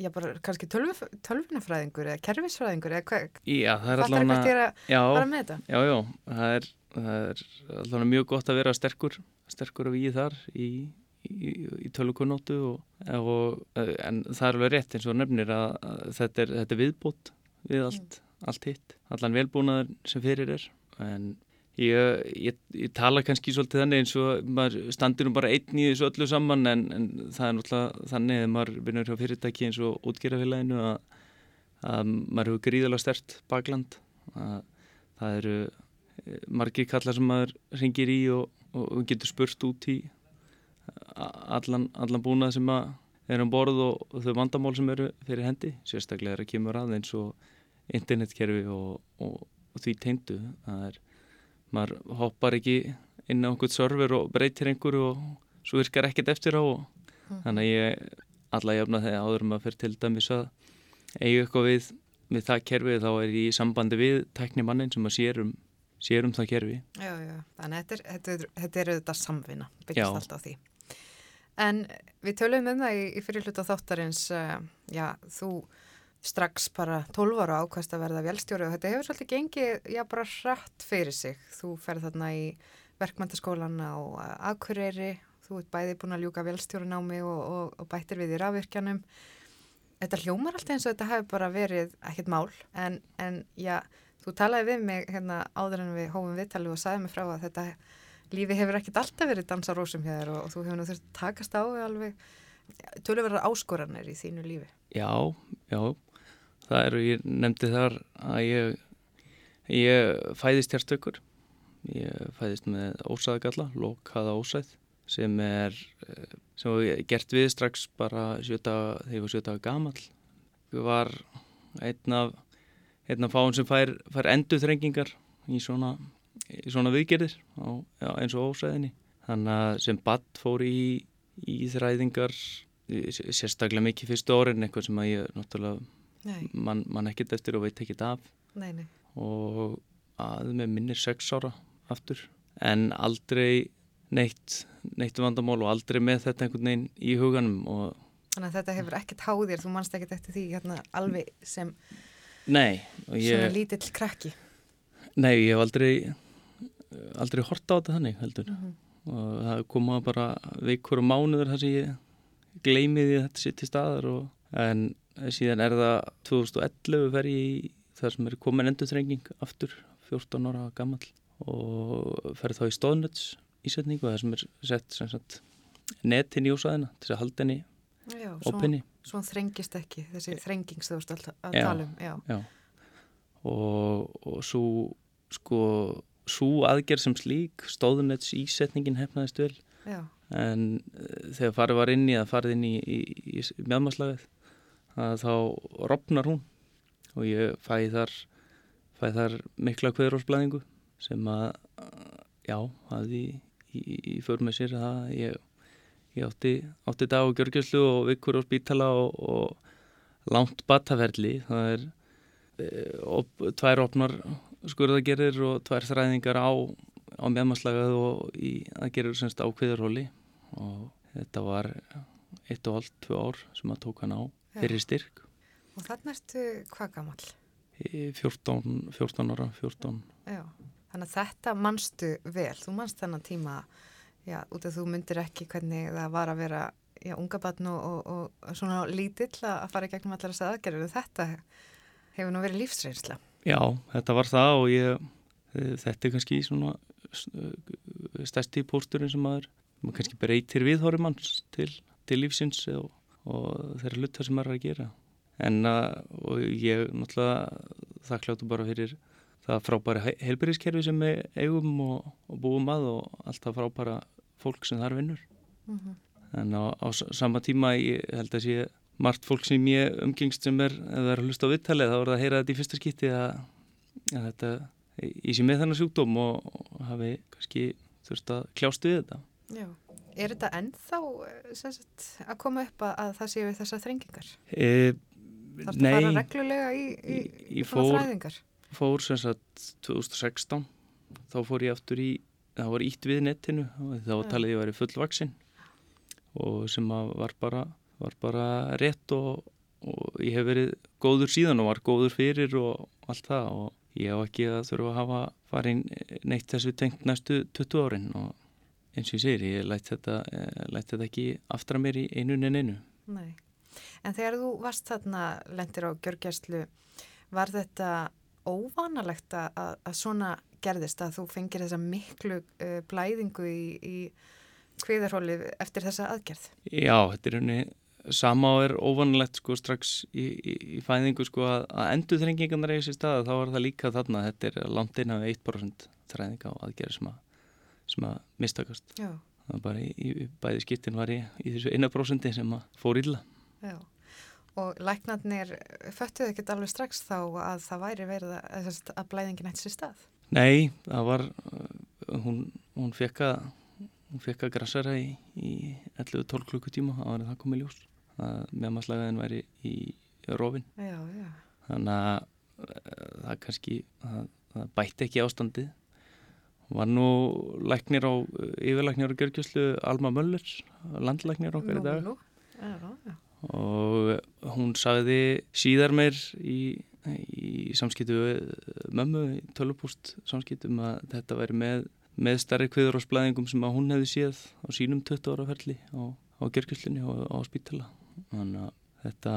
já bara kannski tölv, tölvunafræðingur eða kerfisfræðingur eða hvað, Já, það er það er eitthvað til að fara með þetta? já, já, það er, það er allavega mjög gott að vera sterkur, sterkur að við þar í, í, í tölvukunnóttu og, og, en það er alveg rétt eins og nefnir að, að þetta, er, þetta er viðbútt við allt, allt hitt, allan velbúnaður sem fyrir er. En ég, ég, ég tala kannski svolítið þannig eins og maður standir nú bara einn í þessu öllu saman en, en það er náttúrulega þannig að maður vinnur hjá fyrirtæki eins og útgerðafélaginu að, að maður hefur gríðalega stert bakland. Að það eru eh, margir kallar sem maður ringir í og, og, getur spurt út í allan, allan búnað sem er um borð og, og þau vandamál sem eru fyrir hendi. Sérstaklega er að kemur að eins og internetkerfi og, og, því teindu er, maður hoppar ekki inn á einhvern server og breytir einhverju og svo virkar ekkert eftir á og þannig að ég alla jafna þegar áður maður fyrir til dæmis að eiga eitthvað við, við það kerfi þá er ég í sambandi við tæknimannin sem að sér um, sér um það kerfi Já, já, þannig að þetta er, þetta er, þetta er auðvitað samvinna, byggist Já. alltaf því. En við töluðum um það í, í fyrir hluta þáttarins, uh, já, þú strax bara 12 ára ákvæmst að verða velstjóri og þetta hefur svolítið gengið, já, bara hratt fyrir sig. Þú ferð þarna í verkmæntaskólan á uh, Akureyri, þú ert bæði búin að ljúka velstjórinámi og, og, og bættir við í rafvirkjanum. Þetta hljómar alltaf eins og þetta hefur bara verið ekkert mál, en, en já, þú talaði við mig hérna áður en við hófum viðtalið og sagði mig frá að þetta lífi hefur ekkert alltaf verið dansarósum hjá þér og, og þú hefur nú þurft að takast á alveg tölurverðar áskoranir í þínu lífi. Já, já, það eru, ég nefndi þar að ég, ég fæðist hérstökur, ég fæðist með ósaðagalla, lokaða ósæð sem er, eh, sem var gert við strax bara sjöta, þegar ég var sjöta gamall. Ég var einn af, af fáin sem fær, fær enduþrengingar í svona, í svona viðgerðir á, já, eins og ósæðinni. Þannig að sem badd fór í, í þræðingar sérstaklega mikið fyrstu árin eitthvað sem að ég náttúrulega mann man ekkert eftir og veit ekkert af nei, nei. og að með minnir sex ára aftur en aldrei neitt, neitt vandamál og aldrei með þetta einhvern veginn í huganum og Þannig að þetta hefur ekkert háðir, þú manst ekkert eftir því hérna alveg sem nei, og svona ég, lítill krakki. nei, ég hef aldrei aldrei hort á þetta þannig heldur Mhm. og það koma bara vikur og mánuður þar sem ég gleymiði þetta sitt í staðar og, en síðan er það 2011 fer ég í þar sem er komin endurþrenging aftur 14 ára gammal og fer þá í stóðnöts ísetningu þar sem er sett sem sagt, netin í úsæðina til að halda henni Já, opinni svo hann þrengist ekki, þessi þrengings þú veist alltaf að Já. tala um. Já, Já. og, og svo sko svo aðgerð sem slík stóðnöts ísetningin hefnaðist vel já, en uh, þegar farið var inn í að farið inn í, í, í, í mjöðmaslagið þá ropnar hún og ég fæ þar fæ þar mikla kveðrósblæðingu sem að já, hafði í, í, í för með sér að ég, ég átti, átti dag og gjörgjölslu og vikur á spítala og, og langt bataferli. Það er e, op, tvær opnar skurðagerir og tvær þræðingar á á meðmanslagað og í aðgerður semst á kviðurhóli og þetta var eitt og allt tvö ár sem að tók hann á fyrir styrk. Og þannig ertu hvað gamall? í 14, 14 ára 14 Já, þannig að þetta manstu vel, þú manst þennan tíma, já, út af þú myndir ekki hvernig það var að vera, já, unga batn og, og, og svona lítill að fara gegnum allar þess aðgerður, þetta hefur nú verið lífsreynsla. Já, þetta var það og ég eh, þetta er kannski svona eh, stærsti pósturinn sem maður maður kannski breytir viðhóri manns til, til lífsins og, og þeirra hluta sem maður er að gera. En að, og ég náttúrulega þakkláttu bara fyrir það frábæra heilbyrðiskerfi sem við eigum og, og búum að og alltaf frábæra fólk sem þar vinnur. En á, á sama tíma ég held að sé margt fólk sem ég umgengst sem er, ef það er að hlusta á viðtalið þá er það að heyra þetta í fyrsta skipti að, að þetta í sér með þennan sjúkdóm og, og hafi kannski þurft að kljást við þetta. Já, Er þetta ennþá eh, sagt, að koma upp að, að það séu þessar þrengingar? E, Þarf það að fara reglulega í, í, ég, ég svona fór, þræðingar? fór sem sagt 2016 þá fór ég aftur í það var ítt við netinu þá talið ég að væri fullvaksin og sem var bara, var bara rétt og, og ég hef verið góður síðan og var góður fyrir og allt það og ég hef ekki að þurfa að hafa farin neitt þessu tengt næstu 20 árin og eins og ég segir, ég lætt þetta, eh, læt þetta ekki aftra mér í einu en einu Nei. En þegar þú varst þarna lendir á gjörgjæslu, var þetta óvanalegt að, að- svona gerðist að þú fengir þessa miklu uh, blæðingu í, í kviðarhólið eftir þessa aðgerð? Já, þetta er henni sama og er óvanlegt sko strax í, í, í fæðingu sko að, að endur þrengingarnar eigi sér stað þá er það líka þarna, þetta er langt inn af 1% þræðinga og aðgerð sem að, sem að mistakast. Já. Það var bara í, í bæði skiptin var ég í þessu 1% sem að fór illa. Já. Og læknarnir föttuðu ekkert alveg strax þá að það væri verið að, að, að blæðingin ætti sér stað? Nei, það var, uh, hún, hún fekk að, að grassara í, í 11-12 klukkutíma, það var það komið ljós. að meðmaslagaðin væri í rofin Já, já. þannig að uh, það kannski það bætti ekki ástandið var nú læknir á yfirlæknir á gjörgjuslu Alma Möller landlæknir okkar í dag. Já, já. Og hún sagði síðar meir í, í samskiptu mömmu í tölupúst samskiptum að þetta væri með, með starri kviður og splæðingum sem að hún hefði séð á sínum 20 ára ferli á, á gergjuslinni og á spítala þannig að þetta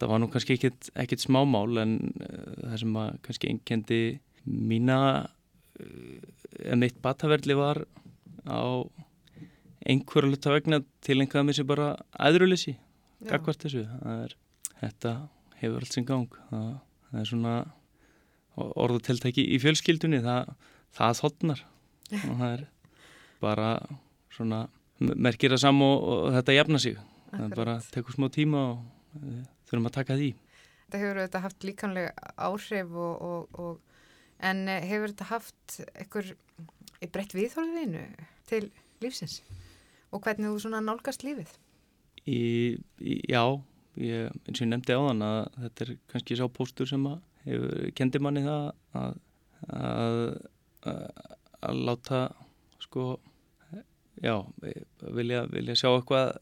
það var nú kannski ekkit, ekkit smámál en uh, það sem að kannski einkendi mína uh, mitt bataverli var á einhverju hluta vegna til einhverja með sér bara aðruleysi Já. Gagvart þessu. Er, þetta hefur allt sinn gang. Það, það er svona orðuteltæki í fjölskyldunni. Það, það þotnar. Og það er bara svona merkir að sam og, og þetta jafna sig. Það er Akkurat. bara tekur smá tíma og uh, þurfum að taka því. Þetta hefur þetta haft líkanlega áhrif og, og, og, en eh, hefur þetta haft einhver breytt viðhorfiðinu til lífsins? Og hvernig þú svona nálgast lífið? Í, í, já, ég, eins og ég nefndi á þann að þetta er kannski sá póstur sem að hefur, kendi manni það að, að, að, að láta sko já, vilja, vilja sjá eitthvað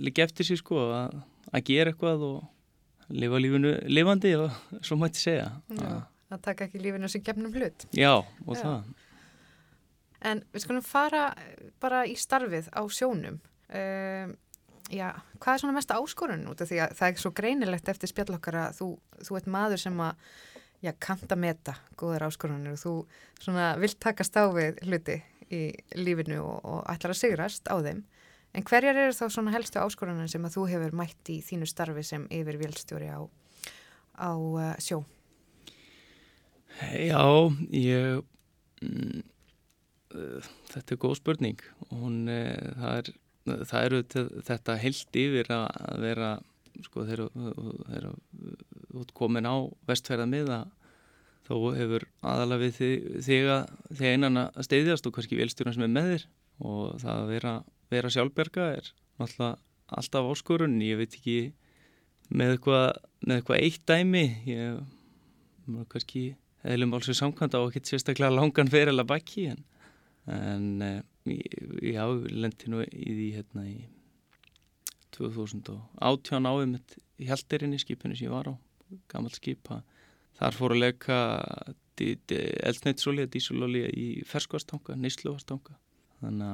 líka eftir sér sko að, að gera eitthvað og lifa lífinu lifandi og svo mætti segja Já. Að taka ekki lífinu sem gefnum hlut. já, og Já. það En við skulum fara bara í starfið á sjónum. Um, já, hvað er svona mesta áskorun út af því að það er svo greinilegt eftir spjall okkar að þú, þú ert maður sem að já, kanta meta góðar áskorunir og þú svona vilt takast á við hluti í lífinu og, og ætlar að sigrast á þeim. En hverjar eru þá svona helstu áskorunir sem að þú hefur mætt í þínu starfi sem yfir vélstjóri á, á uh, sjó? Já, ég mm, uh, þetta er góð spurning hún, uh, það er það eru þetta heilt yfir að vera sko þegar þú ert komin á vestfærða miða þá hefur aðalega við þig, þig að þig einan að steyðjast og kannski velstjórn sem er með þér. Og það að vera, vera sjálfberga er náttúrulega alltaf áskorun. Ég veit ekki með eitthvað, með eitthvað eitt dæmi. Ég kannski eðlum alls við samkvæmda á ekkert sérstaklega langan feril að bakki en, en eh, já, lendi nú í því hérna í 2018 áum í Hjaldirinni skipinu sem ég var á gammalt skip að þar fór að leka eldsneitsolja, dísulolja í ferskvastanga, neysluvastanga þannig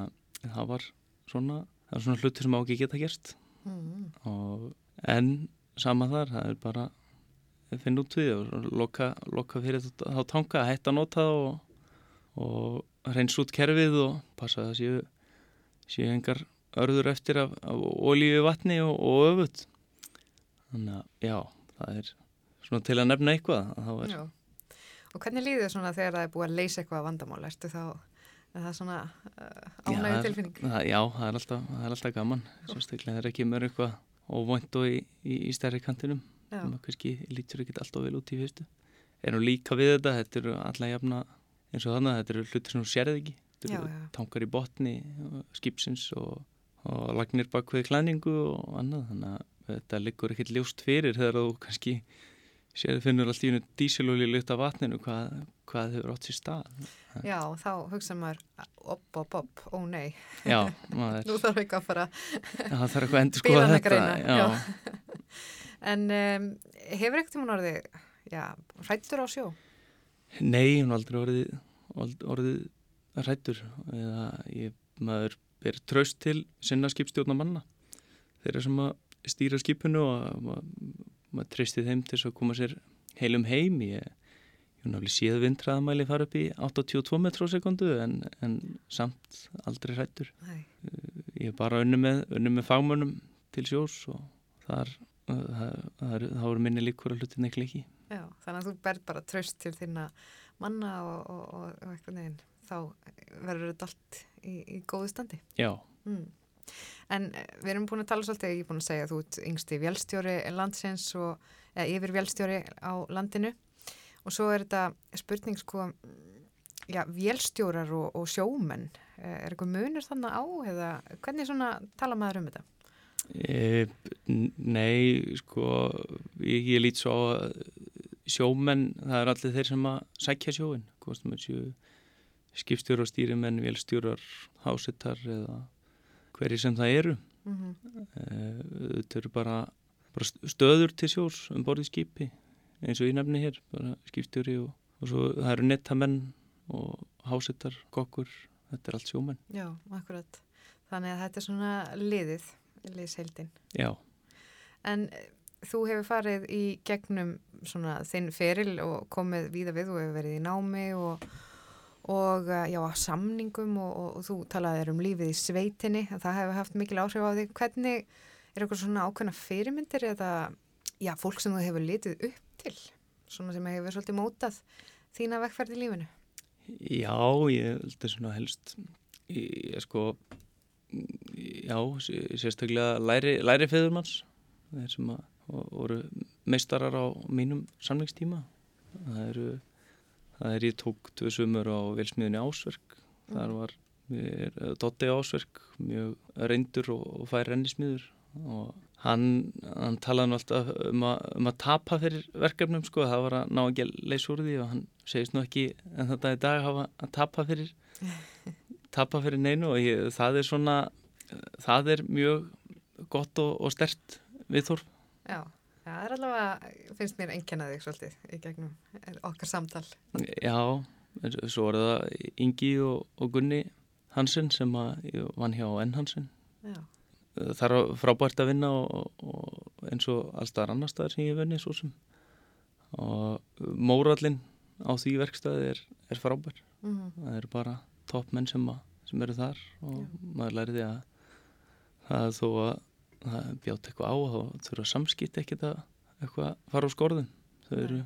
að það var svona það var svona hlutur sem á ekki geta gerst Mm. og, en sama þar, það er bara að finna út við og loka, loka fyrir þá tanga, hætta nota og, og reyns út kerfið og passa að það séu, séu engar örður eftir af, af olíu vatni og, og öfut þannig að já, það er svona til að nefna eitthvað að Já. Og hvernig líður svona þegar það er búið að leysa eitthvað vandamál? Ertu þá, er það svona uh, er- tilfinning? það, já, það er alltaf, það er alltaf gaman sérstaklega þegar ekki mér eitthvað óvænt og í, í, í stærri kantinum Já, sem að kannski lítur ekki alltaf vel út í fyrstu er nú líka við þetta, þetta eru alla jafna eins og þannig, þetta eru hlutir sem þú sérði ekki þetta Já, eru já. tankar í botni uh, skipsins og, og lagnir bak við klæningu og annað þannig að þetta liggur ekkert ljóst fyrir þegar þú kannski séð finnur allt í hennu dísilolí lutt af vatninu hvað, hvað hefur átt sér stað Já, þá hugsa maður opp, opp, opp, ó nei Já, maður, nú þarf ekki að fara það þarf eitthvað að endur skoða þetta já. já. en um, hefur ekkert tíma orðið já, hrættur á sjó? Nei, hún aldrei orðið, orðið, rættur eða ég, maður ber traust til sinna skipstjórna manna þeirra sem að stýra skipinu og maður, maður treysti þeim til að koma sér heilum heim. Ég, ég hef náttúrulega séð vindræðamæli fara upp í 82 metr á sekundu en, en samt aldrei rættur Nei. ég er bara unni með, með fagmönnum til sjós og þar það, það, er- þá eru minni líkur að hlutin ekki ekki Já, þannig að þú berð bara tröst til þína manna og, og, og, og eitthvað neginn þá verður þetta allt í, í góðu standi Já, mm. En eh, við erum búin að tala svolítið, ég er búin að segja að þú ert yngsti vélstjóri landsins og eða, yfir vélstjóri á landinu og svo er þetta spurning sko, já, vélstjórar og, og sjómenn, Eh, er eitthvað munur þannig á eða hvernig svona tala maður um þetta? E, nei, sko, ég, ég lít svo að sjómenn, það er allir þeir sem að sækja sjóin, skipstjórar, stýrimenn, vélstjórar, hásettar eða hverju sem það eru. Mm -hmm. Þetta eru bara, bara stöður til sjós um borðið skipi, eins og ég nefni hér, bara skipstjóri og, og svo það eru nettamenn og hásettar, kokkur, þetta er allt sjómenn. Já, akkurat. Þannig að þetta er svona liðið, liðseildin. Já, En þú hefur farið í gegnum svona þinn feril og komið víða við og hefur verið í námi og, og eh, já, samningum og, og, og þú talaðir um lífið í sveitinni, að það hefur haft mikil áhrif á þig. Hvernig er eitthvað svona ákveðna fyrirmyndir eða, já, fólk sem þú hefur litið upp til, svona sem hefur svolítið mótað þína vekkferð í lífinu? Já, ég held að svona helst ég, ég sko já, sé- sérstaklega læri, læri feðurmanns þeir sem að og- voru meistarar á mínum samlingstíma það eru það er ég tók tvö sumur á velsmiðunni Ásverk. Þar var mér, Dotti Ásverk mjög reyndur og, og fær rennismiður. Og hann, hann talaði nú alltaf um að, um að tapa fyrir verkefnum sko, það var að ná ekki að leysa úr því og hann segist nú ekki en þetta í dag hafa að tapa fyrir tapa fyrir neinu. Og ég, það er svona það er mjög gott og, og stert viðþorf Já, já, það er allavega, finnst mér enkenna þig svolítið í gegnum okkar samtal. Já, svo var það Ingi og, og Gunni Hansen sem vann hjá N. Hansen Já, það er frábært að vinna og, og eins og allstaðar annar staðar sem ég vunnið svo sem. Og mórallin á því verkstæði er, er frábær. Mm það eru bara toppmenn sem, að- sem eru þar og maður læriði að það er þó að það bjátt eitthvað á þá þurfa samskipt ekkert að eitthvað fara á skorðum þau, eru,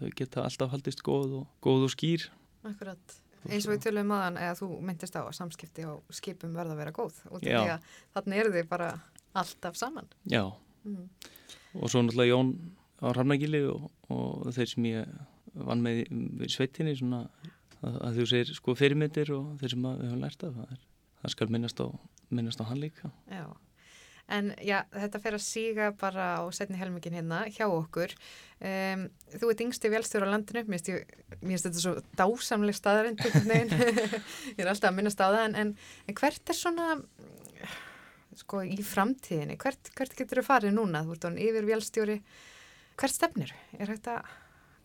þau geta alltaf haldist góð og, góð og skýr akkurat. Eins og við tölum aðan eða þú myndist á að samskipti á skipum verða að vera góð að þannig eru þið bara alltaf saman. já Mm. og svo náttúrulega Jón á Hrafnagili og, og þeir sem ég vann með í sveitinni svona að, að þú segir sko fyrirmyndir og þeir sem við höfum lært af það, er, það skal minnast á, minnast á hann líka Já. En já, þetta fer að síga bara á setni helmingin hérna hjá okkur. Um, þú ert yngsti vélstjóra á landinu, mér finnst þetta svo dásamleg staðarind, ég er alltaf að minnast á það, en, en, en hvert er svona, sko, í framtíðinni, hvert, hvert getur þú farið núna? Þú ert án yfir vélstjóri, hvert stefnir? Er þetta,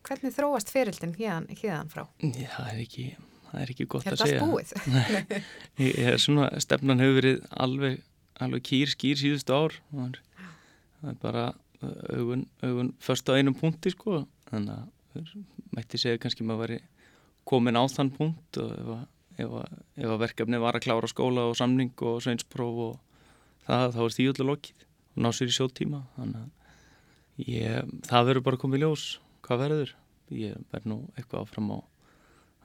hvernig þróast ferildin hérðan, hérðan frá? Já, það er ekki, það er ekki gott Er að þetta segja allt búið? Ég, ég er svona, stefnan hefur verið alveg, alveg kýr, skýr síðustu ár. Er, það er bara uh, augun, augun först á einum punkti sko, þannig að mætti segja kannski maður væri komin á þann punkt og ef að, ef að, ef að verkefni var að klára skóla og samning og sveinspróf og það, þá er því öllu lokið og ná sér í sjóttíma þannig að ég, það verður bara komið ljós hvað verður. Ég verð nú eitthvað áfram á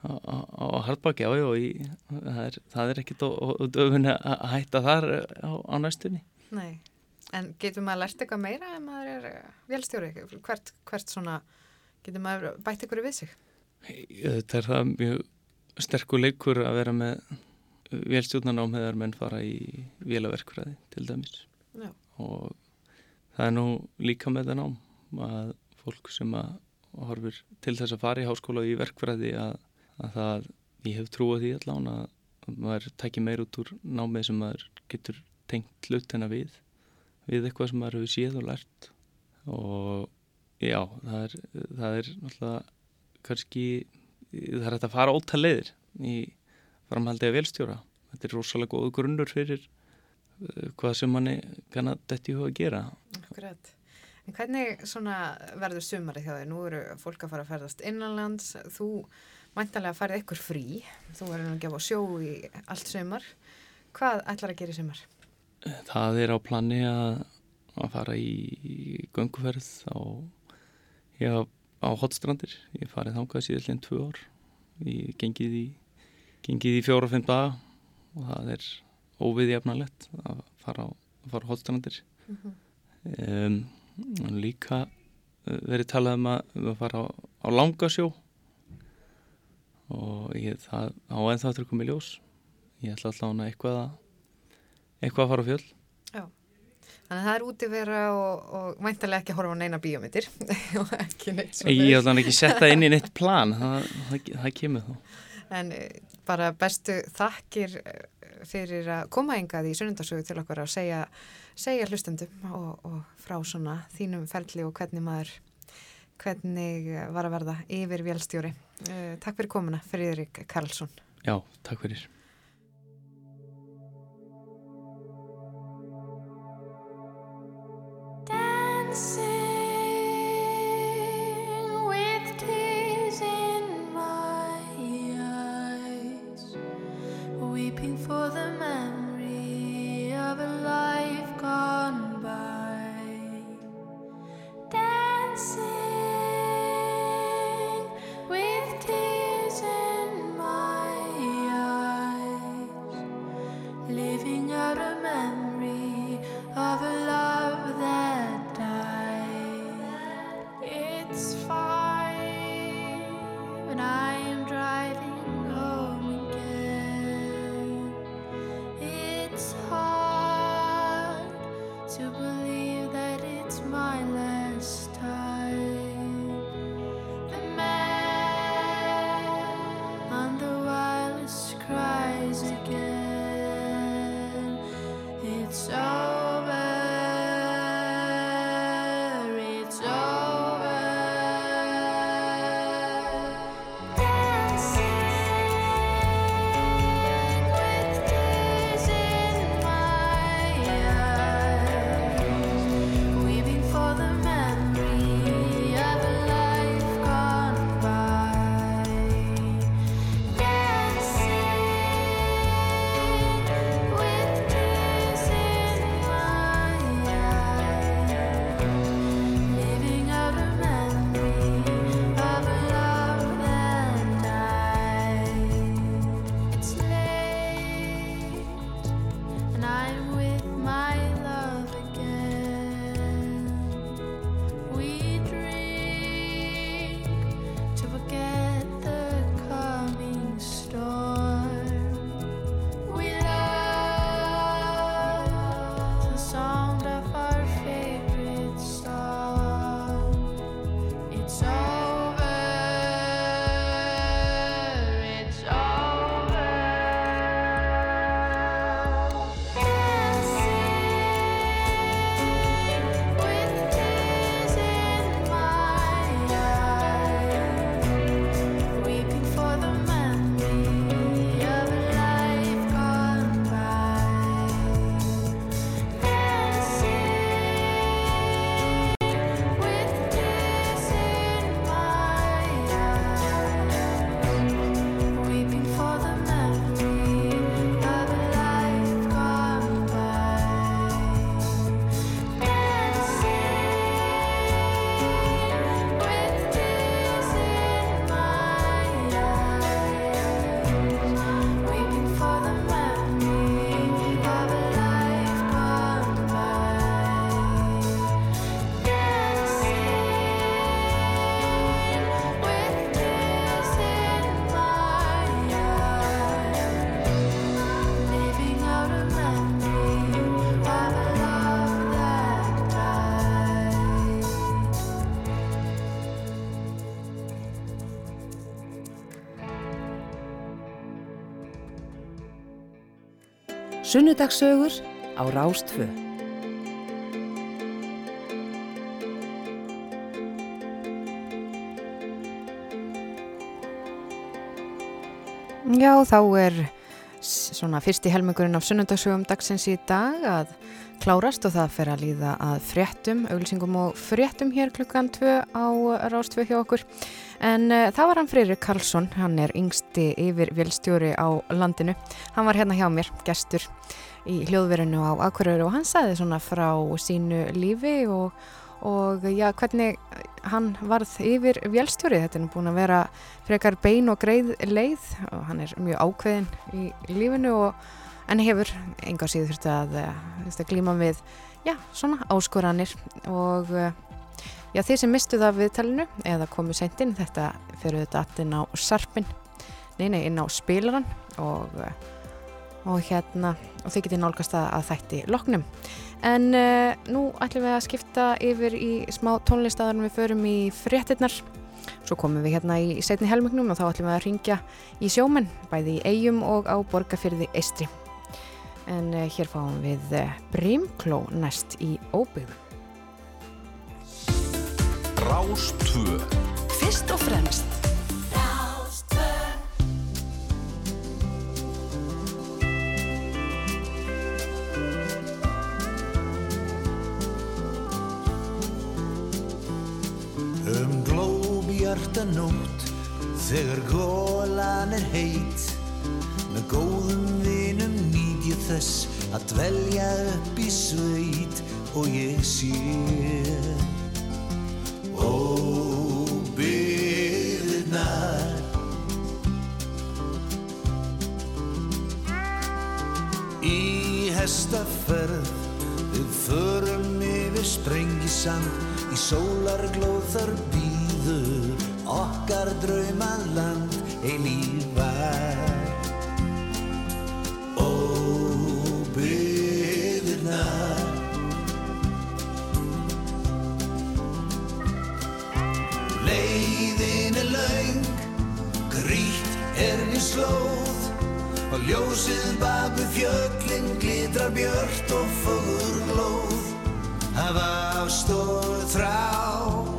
á, á, á hardbaki, já, já, í, það er, það er ekkit döfun að hætta þar á, á næstunni. Nei, en getur maður lært eitthvað meira ef maður er eh, vélstjóri? Hvert, hvert svona, getur maður bætt ykkur við sig? Þetta er það mjög sterkur leikur að vera með vélstjórnarnám þegar menn fara í vélaverkfræði til dæmis Já. og það er nú líka með það nám að fólk sem að horfir til þess að fara í háskóla og í verkfræði að, að það, ég hef trúið því allan að maður tekir meir út úr námið sem maður getur tengt hlutina við við eitthvað sem maður hefur séð og lært og já, það er, það er náttúrulega kannski, það er hægt að fara ótal leiðir í framhaldi að velstjóra. Þetta er rosalega góð grunnur fyrir uh, hvað sem manni kannar detti í huga að gera. Akkurat. En hvernig verður sumari hjá þig? Nú eru fólk að fara að ferðast innanlands, þú mæntalega færið ykkur frí, þú verður að gefa sjó í allt sumar. Hvað ætlar að gera í sumar? Það er á plani að, að fara í, gönguferð á, já, á hotstrandir. Ég farið þangað síðan tvö ár. Ég gengið í í fjóra-fimm daga og það er óviðjafnalett að fara á, á hóttstrandir mm -hmm. um, líka verið talað um að, um að fara á langasjó og ég, það á að koma í ljós. Ég ætla alltaf að eitthvað að eitthvað að fara á fjöld Já, þannig að það er útivera og, og væntalega ekki að horfa á neina bíómyndir. Og ekki neitt Ég ætla ekki að setja inn í neitt plan. Það, það, það kemur þó. En eh, bara bestu þakkir eh, fyrir að koma engað í sunnundarsögu til okkar að segja, segja hlustendum og, og frá svona þínum ferli og hvernig maður hvernig var að verða yfir vélstjóri. Uh, takk fyrir komuna, Friðrik Karlsson. Já, takk fyrir. Sunnudagsögur á Rástfö. Já, þá er svona fyrsti helmingurinn af sunnundagsögum dagsins í dag að klárast og það fer að líða að fréttum, auglýsingum og fréttum hér klukkan 2 á Rástfö hjá okkur. En uh, það var hann Freyrir Karlsson, hann er yngsti yfir vélstjóri á landinu. Hann var hérna hjá mér, gestur í hljóðverinu á Akureyri og hann sagði svona frá sínu lífi og, og já, hvernig hann varð yfir vélstjóri. Þetta er búin að vera frekar bein og greið leið og hann er mjög ákveðin í lífinu og en hefur enga síður þurft að, eh, að glíma við já, svona áskoranir og eh, já, þið sem mistuð af viðtalinu eða komu seint inn, þetta fyrir þetta allin á sarpin nei, nei, inn á spilaran og, eh, og hérna og þið getið nálgast að, að þætti loknum en uh, nú ætlum við að skipta yfir í smá tónlistaðar við förum í fréttinnar Svo komum við hérna í setni helmingnum og þá ætlum við að ringja í sjómenn, bæði í eigum og á borgarfyrði eistri. En uh, hér fáum við uh, Brímkló næst í óbyggum. Rástvö Fyrst og fremst. Um nótt Þegar gólan er heit Með góðum vinum nýt ég þess Að dvelja upp í sveit Og ég sé hestaferð Við förum yfir sprengisand Í sólarglóð þar býður Okkar draumaland eilífar Leiðin er laung Grýtt er við slóð Og ljósið bak við fjöllin glitrar björt og fögur glóð. Hafa ástóð þrá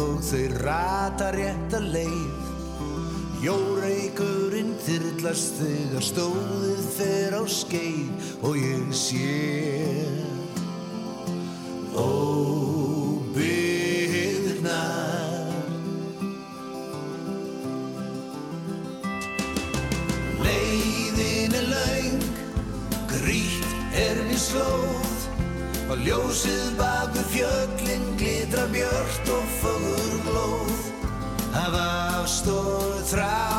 og þeir rata rétta leið. Jóreikurinn þyrlast þegar stóðið fer á skeið og ég sé Óbyðirnar Leiðin er laung, grýtt er við slóð Og ljósið bak við ástóð þrá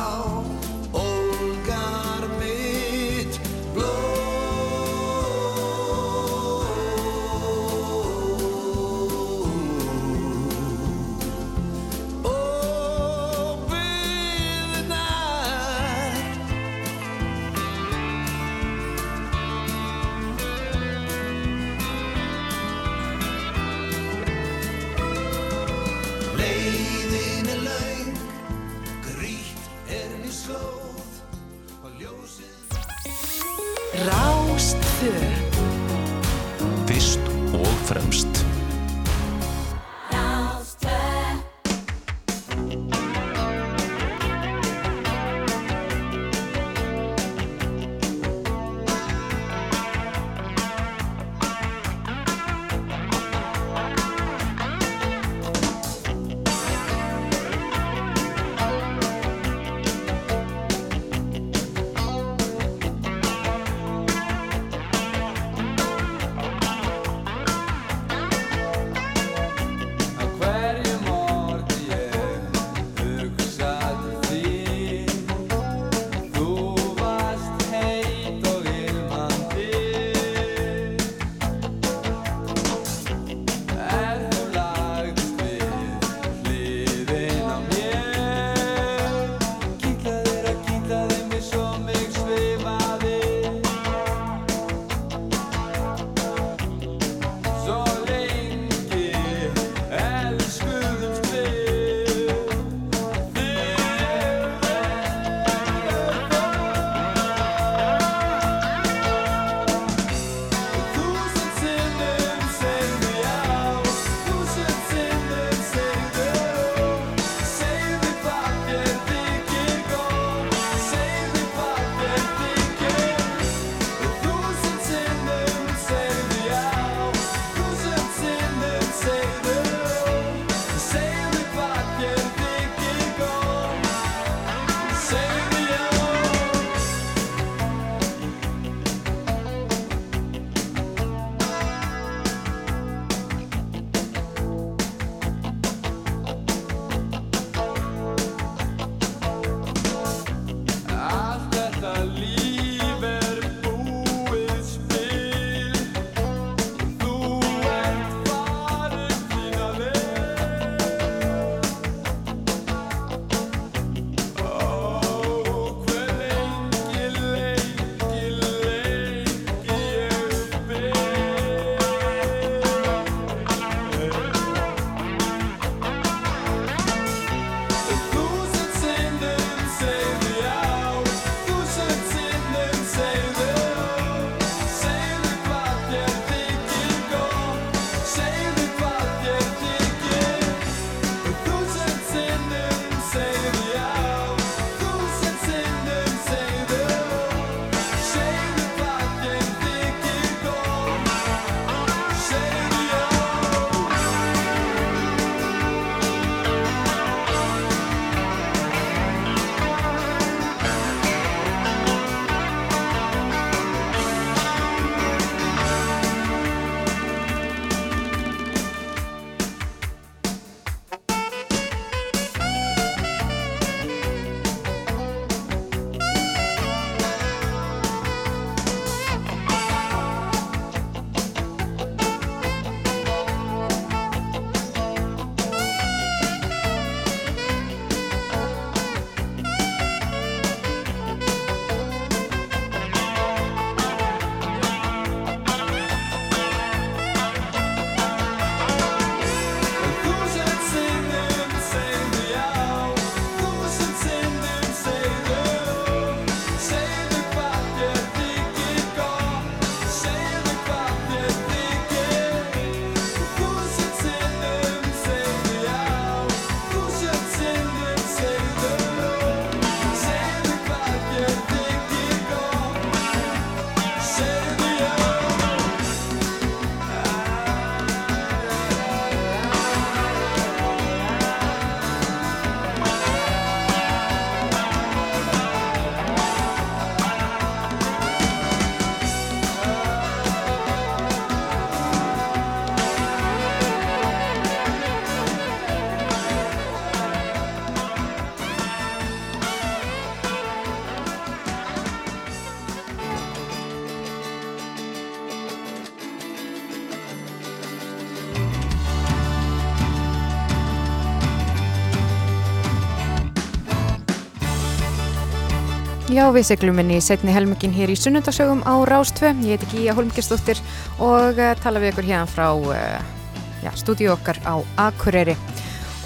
Já, við seglum inn í setni helmingin hér í sunnundagsögum á Rástvö. Ég heiti Gíja Holmgjastóttir og uh, tala við ykkur hérna frá uh, stúdíu okkar á Akureyri.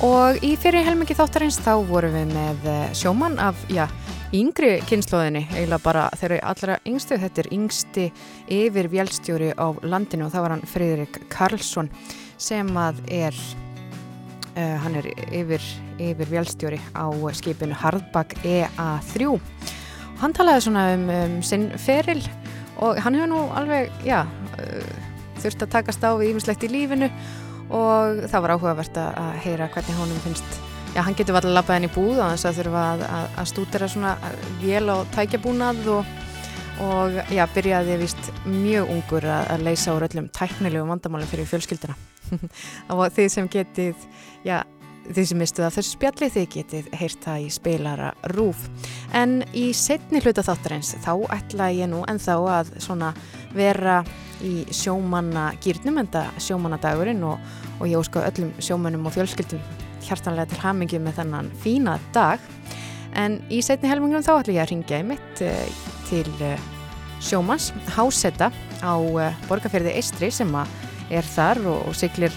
Og í fyrir helmingi þáttarins þá vorum við með uh, sjómann af, já, yngri kynnslóðinni, eiginlega bara þeirri allra yngstu. Þetta er yngsti yfir vjálstjóri á landinu og það var hann Fridrik Karlsson sem að er, hann er yfir, yfir vjálstjóri á skipinu Hardbakk EA3 hann talaði svona um, um sinn feril og hann hefur nú alveg, já, uh, þurft að takast á við ímislegt í lífinu og það var áhugavert að heyra hvernig honum finnst, já, hann getur alltaf lappað henni í búð á þess að þurfa að, að, að stúdera svona vél og tækjabúnað og, og já, byrjaði vist mjög ungur að, að leysa úr öllum tæknilegu vandamálum fyrir fjölskyldina og þið sem getið, já, því sem mistuð af þessu spjalli þið getið heyrt það í spilara rúf en í setni hluta þáttarins þá ætla ég nú en þá að vera í sjómanna gýrnum en það sjómannadagurinn og, og ég óska öllum sjómannum og fjölskyldum hjartanlega til hamingi með þennan fína dag. En í setni helmingum þá ætla ég að ringja í mitt uh, til uh, sjómanns Hásetta á uh, borgarferði Eistri sem að er þar og, og siglir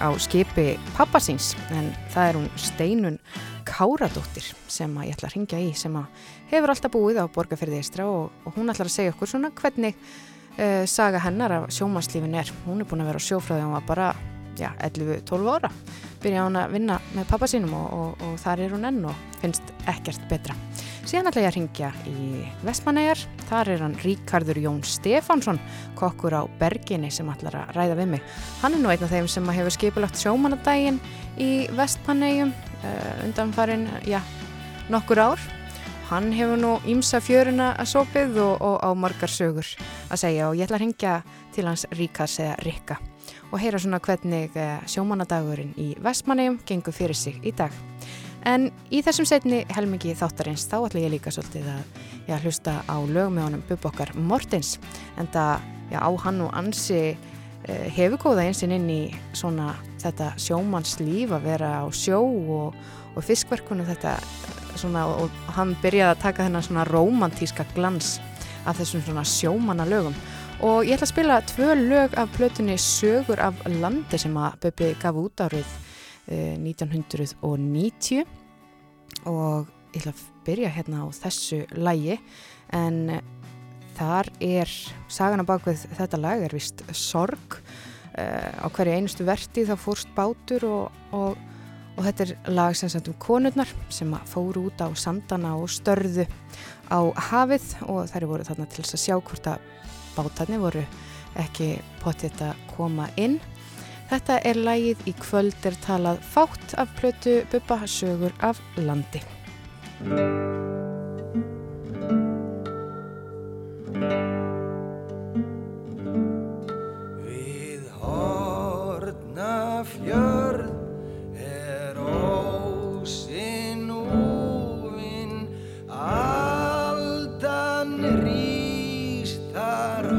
á skipi pappasins en það er hún Steinun Káradóttir sem að ég ætla að ringja í sem að hefur alltaf búið á borgarferði Eistra og, og hún ætlar að segja okkur svona hvernig uh, saga hennar af sjómanslífin er. Hún er búin að vera á sjófræði og hún var bara ja, 11-12 ára byrja hún að vinna með pappa sínum og, og, og þar er hún enn og finnst ekkert betra. Síðan ætla ég að ringja í Vestmanæjar, þar er hann Ríkardur Jón Stefánsson, kokkur á Berginni sem ætlar að ræða við mig. Hann er nú einn af þeim sem hefur skipulagt sjómanadaginn í Vestmanæjum uh, undanfarin, já, nokkur ár. Hann hefur nú ímsa fjöruna að sopið og, og á margar sögur að segja og ég ætla að ringja til hans Ríkars eða Rikka og heyra svona hvernig eh, sjómanadagurinn í Vestmanæjum gengur fyrir sig í dag. En í þessum setni helmingi þáttarins þá ætla ég líka svolítið að já, hlusta á lög með honum Bubbokkar Mortens. En það á hann og ansi eh, hefur góða einsinn inn í svona þetta sjómannslíf að vera á sjó og, og fiskverkunum þetta svona og hann byrjaði að taka þennan svona romantíska glans af þessum svona sjómanna lögum og ég ætla að spila tvö lög af plötunni Sögur af landi sem að Bubbi gaf út árið 1990 og ég ætla að byrja hérna á þessu lægi en þar er sagana bakvið þetta lag er vist sorg. Uh, á hverju einustu verti þá fórst bátur og, og, og þetta er lag sem sagt um konurnar sem fóru út á sandana og störðu á hafið. Og þær voru þarna til að sjá hvort að bátarnir voru ekki potið að koma inn Þetta er lægið í kvöld er talað fátt af plötu Bubba sögur af landi. Við horna fjörð er ósinn úvinn aldan rýst þar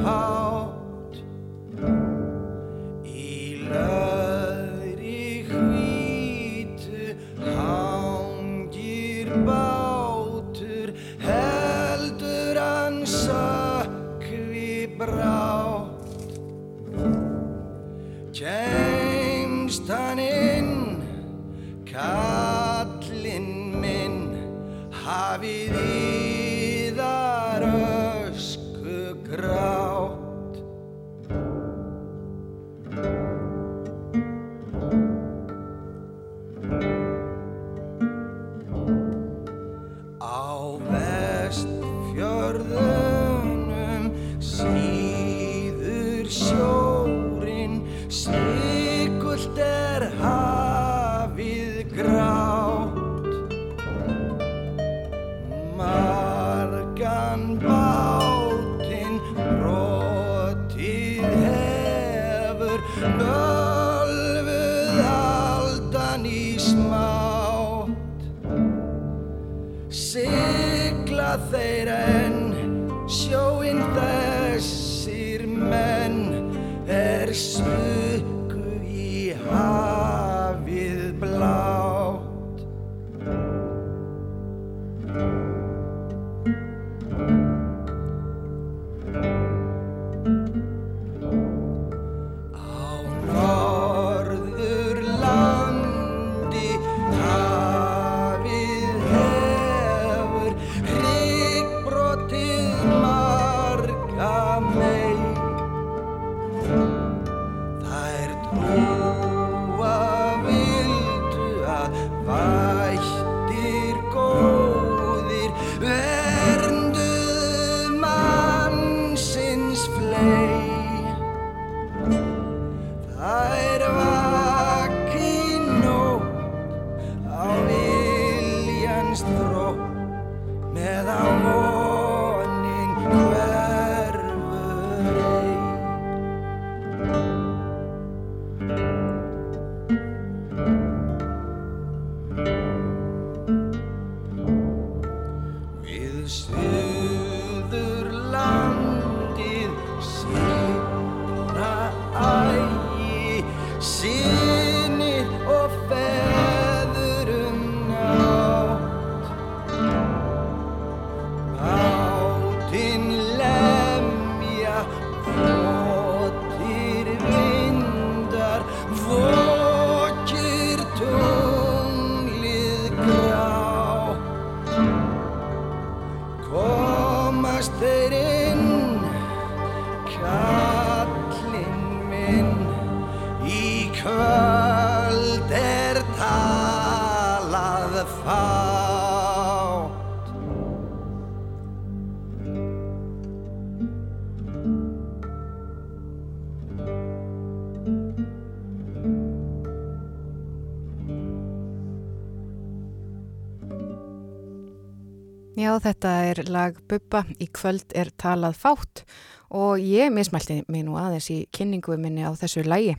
er lag Bubba, í kvöld er talað fátt og ég mismælti mig nú aðeins í kynningu minni á þessu lægi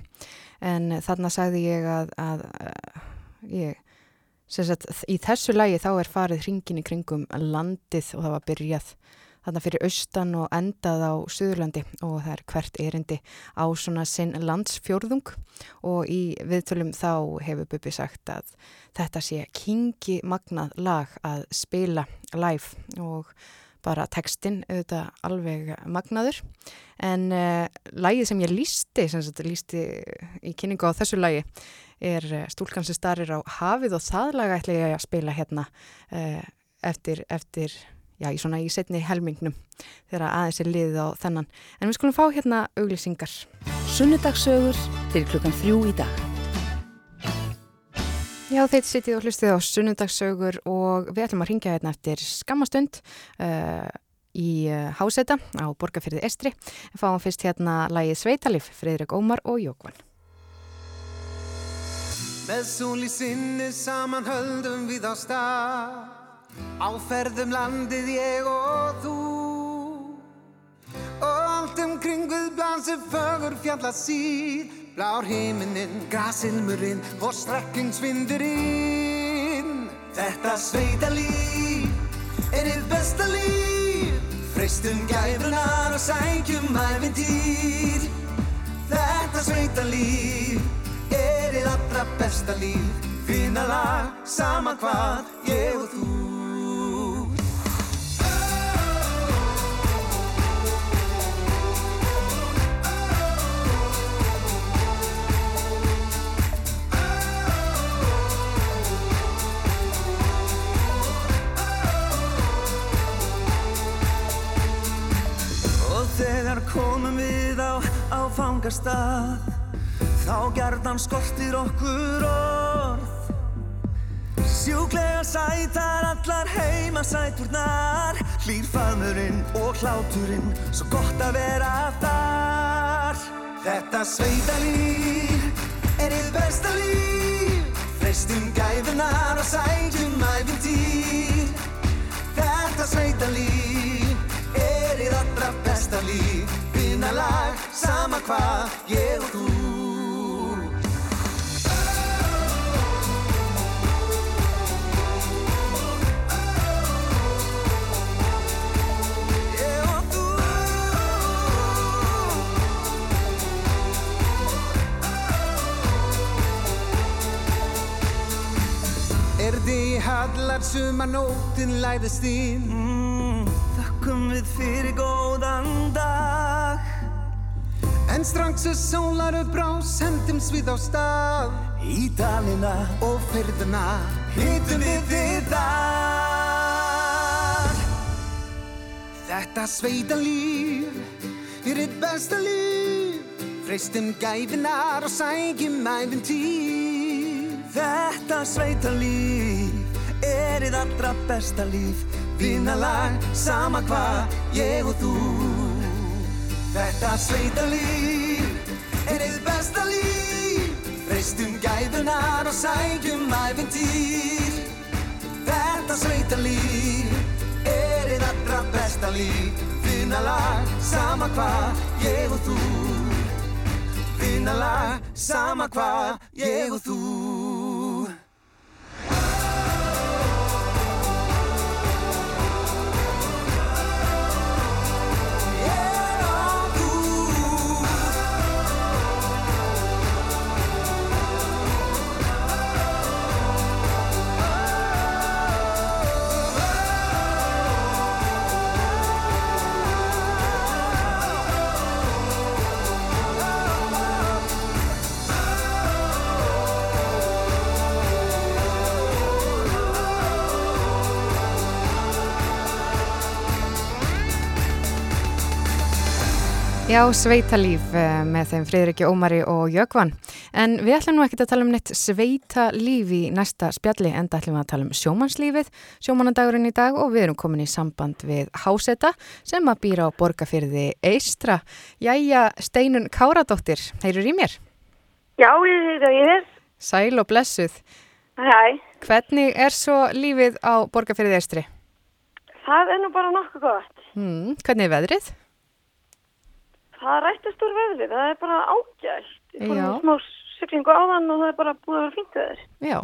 en þarna sagði ég að, að, að ég, sagt, í þessu lægi þá er farið hringin í kringum landið og það var byrjað þarna fyrir austan og endað á Suðurlandi og það er hvert erindi á svona sinn landsfjórðung. Og í viðtölum þá hefur Bubi sagt að þetta sé kingi magnað lag að spila live og bara textin auðvitað alveg magnaður. En uh, lagið sem ég lísti, sem sagt lísti í kynningu á þessu lagi er uh, stúlkan sem starir á hafið og það laga ætla ég að spila hérna uh, eftir, eftir já, í svona í setni helmingnum þegar aðeins er liðið á þennan. En við skulum fá hérna auglýsingar. Sunnudagsögur til klukkan þrjú í dag. Já, þeir sittið og hlustið á sunnundagssögur og við ætlum að ringja hérna eftir skammastund uh, í uh, Háseta á Borgarfyrði Estri. Fáum fyrst hérna lægið Sveitalif, Fridrik Ómar og Jókvann. Með sól í sinni saman höldum við á stað Áferðum landið ég og þú. Og allt umkring við blansir fögur fjalla síð Blár himinin, grasilmurinn og strekkingsvindurinn Þetta sveita líf er þitt besta líf. Freistum gæfunar og sækjum æfintýr Þetta sveita líf er þitt allra besta líf. Finna lag, sama hvað, ég og þú þegar komum við á áfangastað Þá gerðan skortir okkur orð. Sjúklega sætar allar heima sæturnar Hlýr faðmurinn og hláturinn Svo gott að vera þar. Þetta sveita líf er þitt besta líf. Freistum gæfunar og sækjum æfintýr Þetta sveita líf þitt allra besta líf. Vinna lag, sama hvað, ég og þú. Ég og þú. Er þið hallar sumar nóttin læðist inn við fyrir góðan dag. En strax er sólar upp brás hendumst við á stað. Í dalina og fyrðuna Hittum við þið þar. Þetta sveita líf er þitt besta líf. Freistum gæfinar og sækjum æfintýr Þetta sveita líf er þitt allra besta líf Vinalag, sama hvað, ég og þú. Þetta sveita líf er þitt besta líf. Freistum gæfunar og sækjum æfintýr Þetta sveita líf er þitt allra besta líf. Vinalag, sama hvað, ég og þú. Vinalag, sama hvað, ég og þú Já, sveitalíf eh, með þeim Friðriki Ómari og Jökvan. En við ætlum nú ekki að tala um neitt sveitalíf í næsta spjalli, enda ætlum við að tala um sjómannslífið, sjómannandagurinn í dag og við erum komin í samband við Háseta sem að býra á borgarfyrði Eistra. Jæja, Steinun Káradóttir, heyrur í mér? Já, ég heyrðu í þér. Sæl og blessuð. Hæ. Hvernig er svo lífið á borgarfyrði Eistri? Það er nú bara nokkuð gott. Hmm, hvernig er veðrið? Það rættast úr veðri, það er bara ágælt. Ég fór með smá syklingu á þann og það er bara búið að vera fínt veður. Já,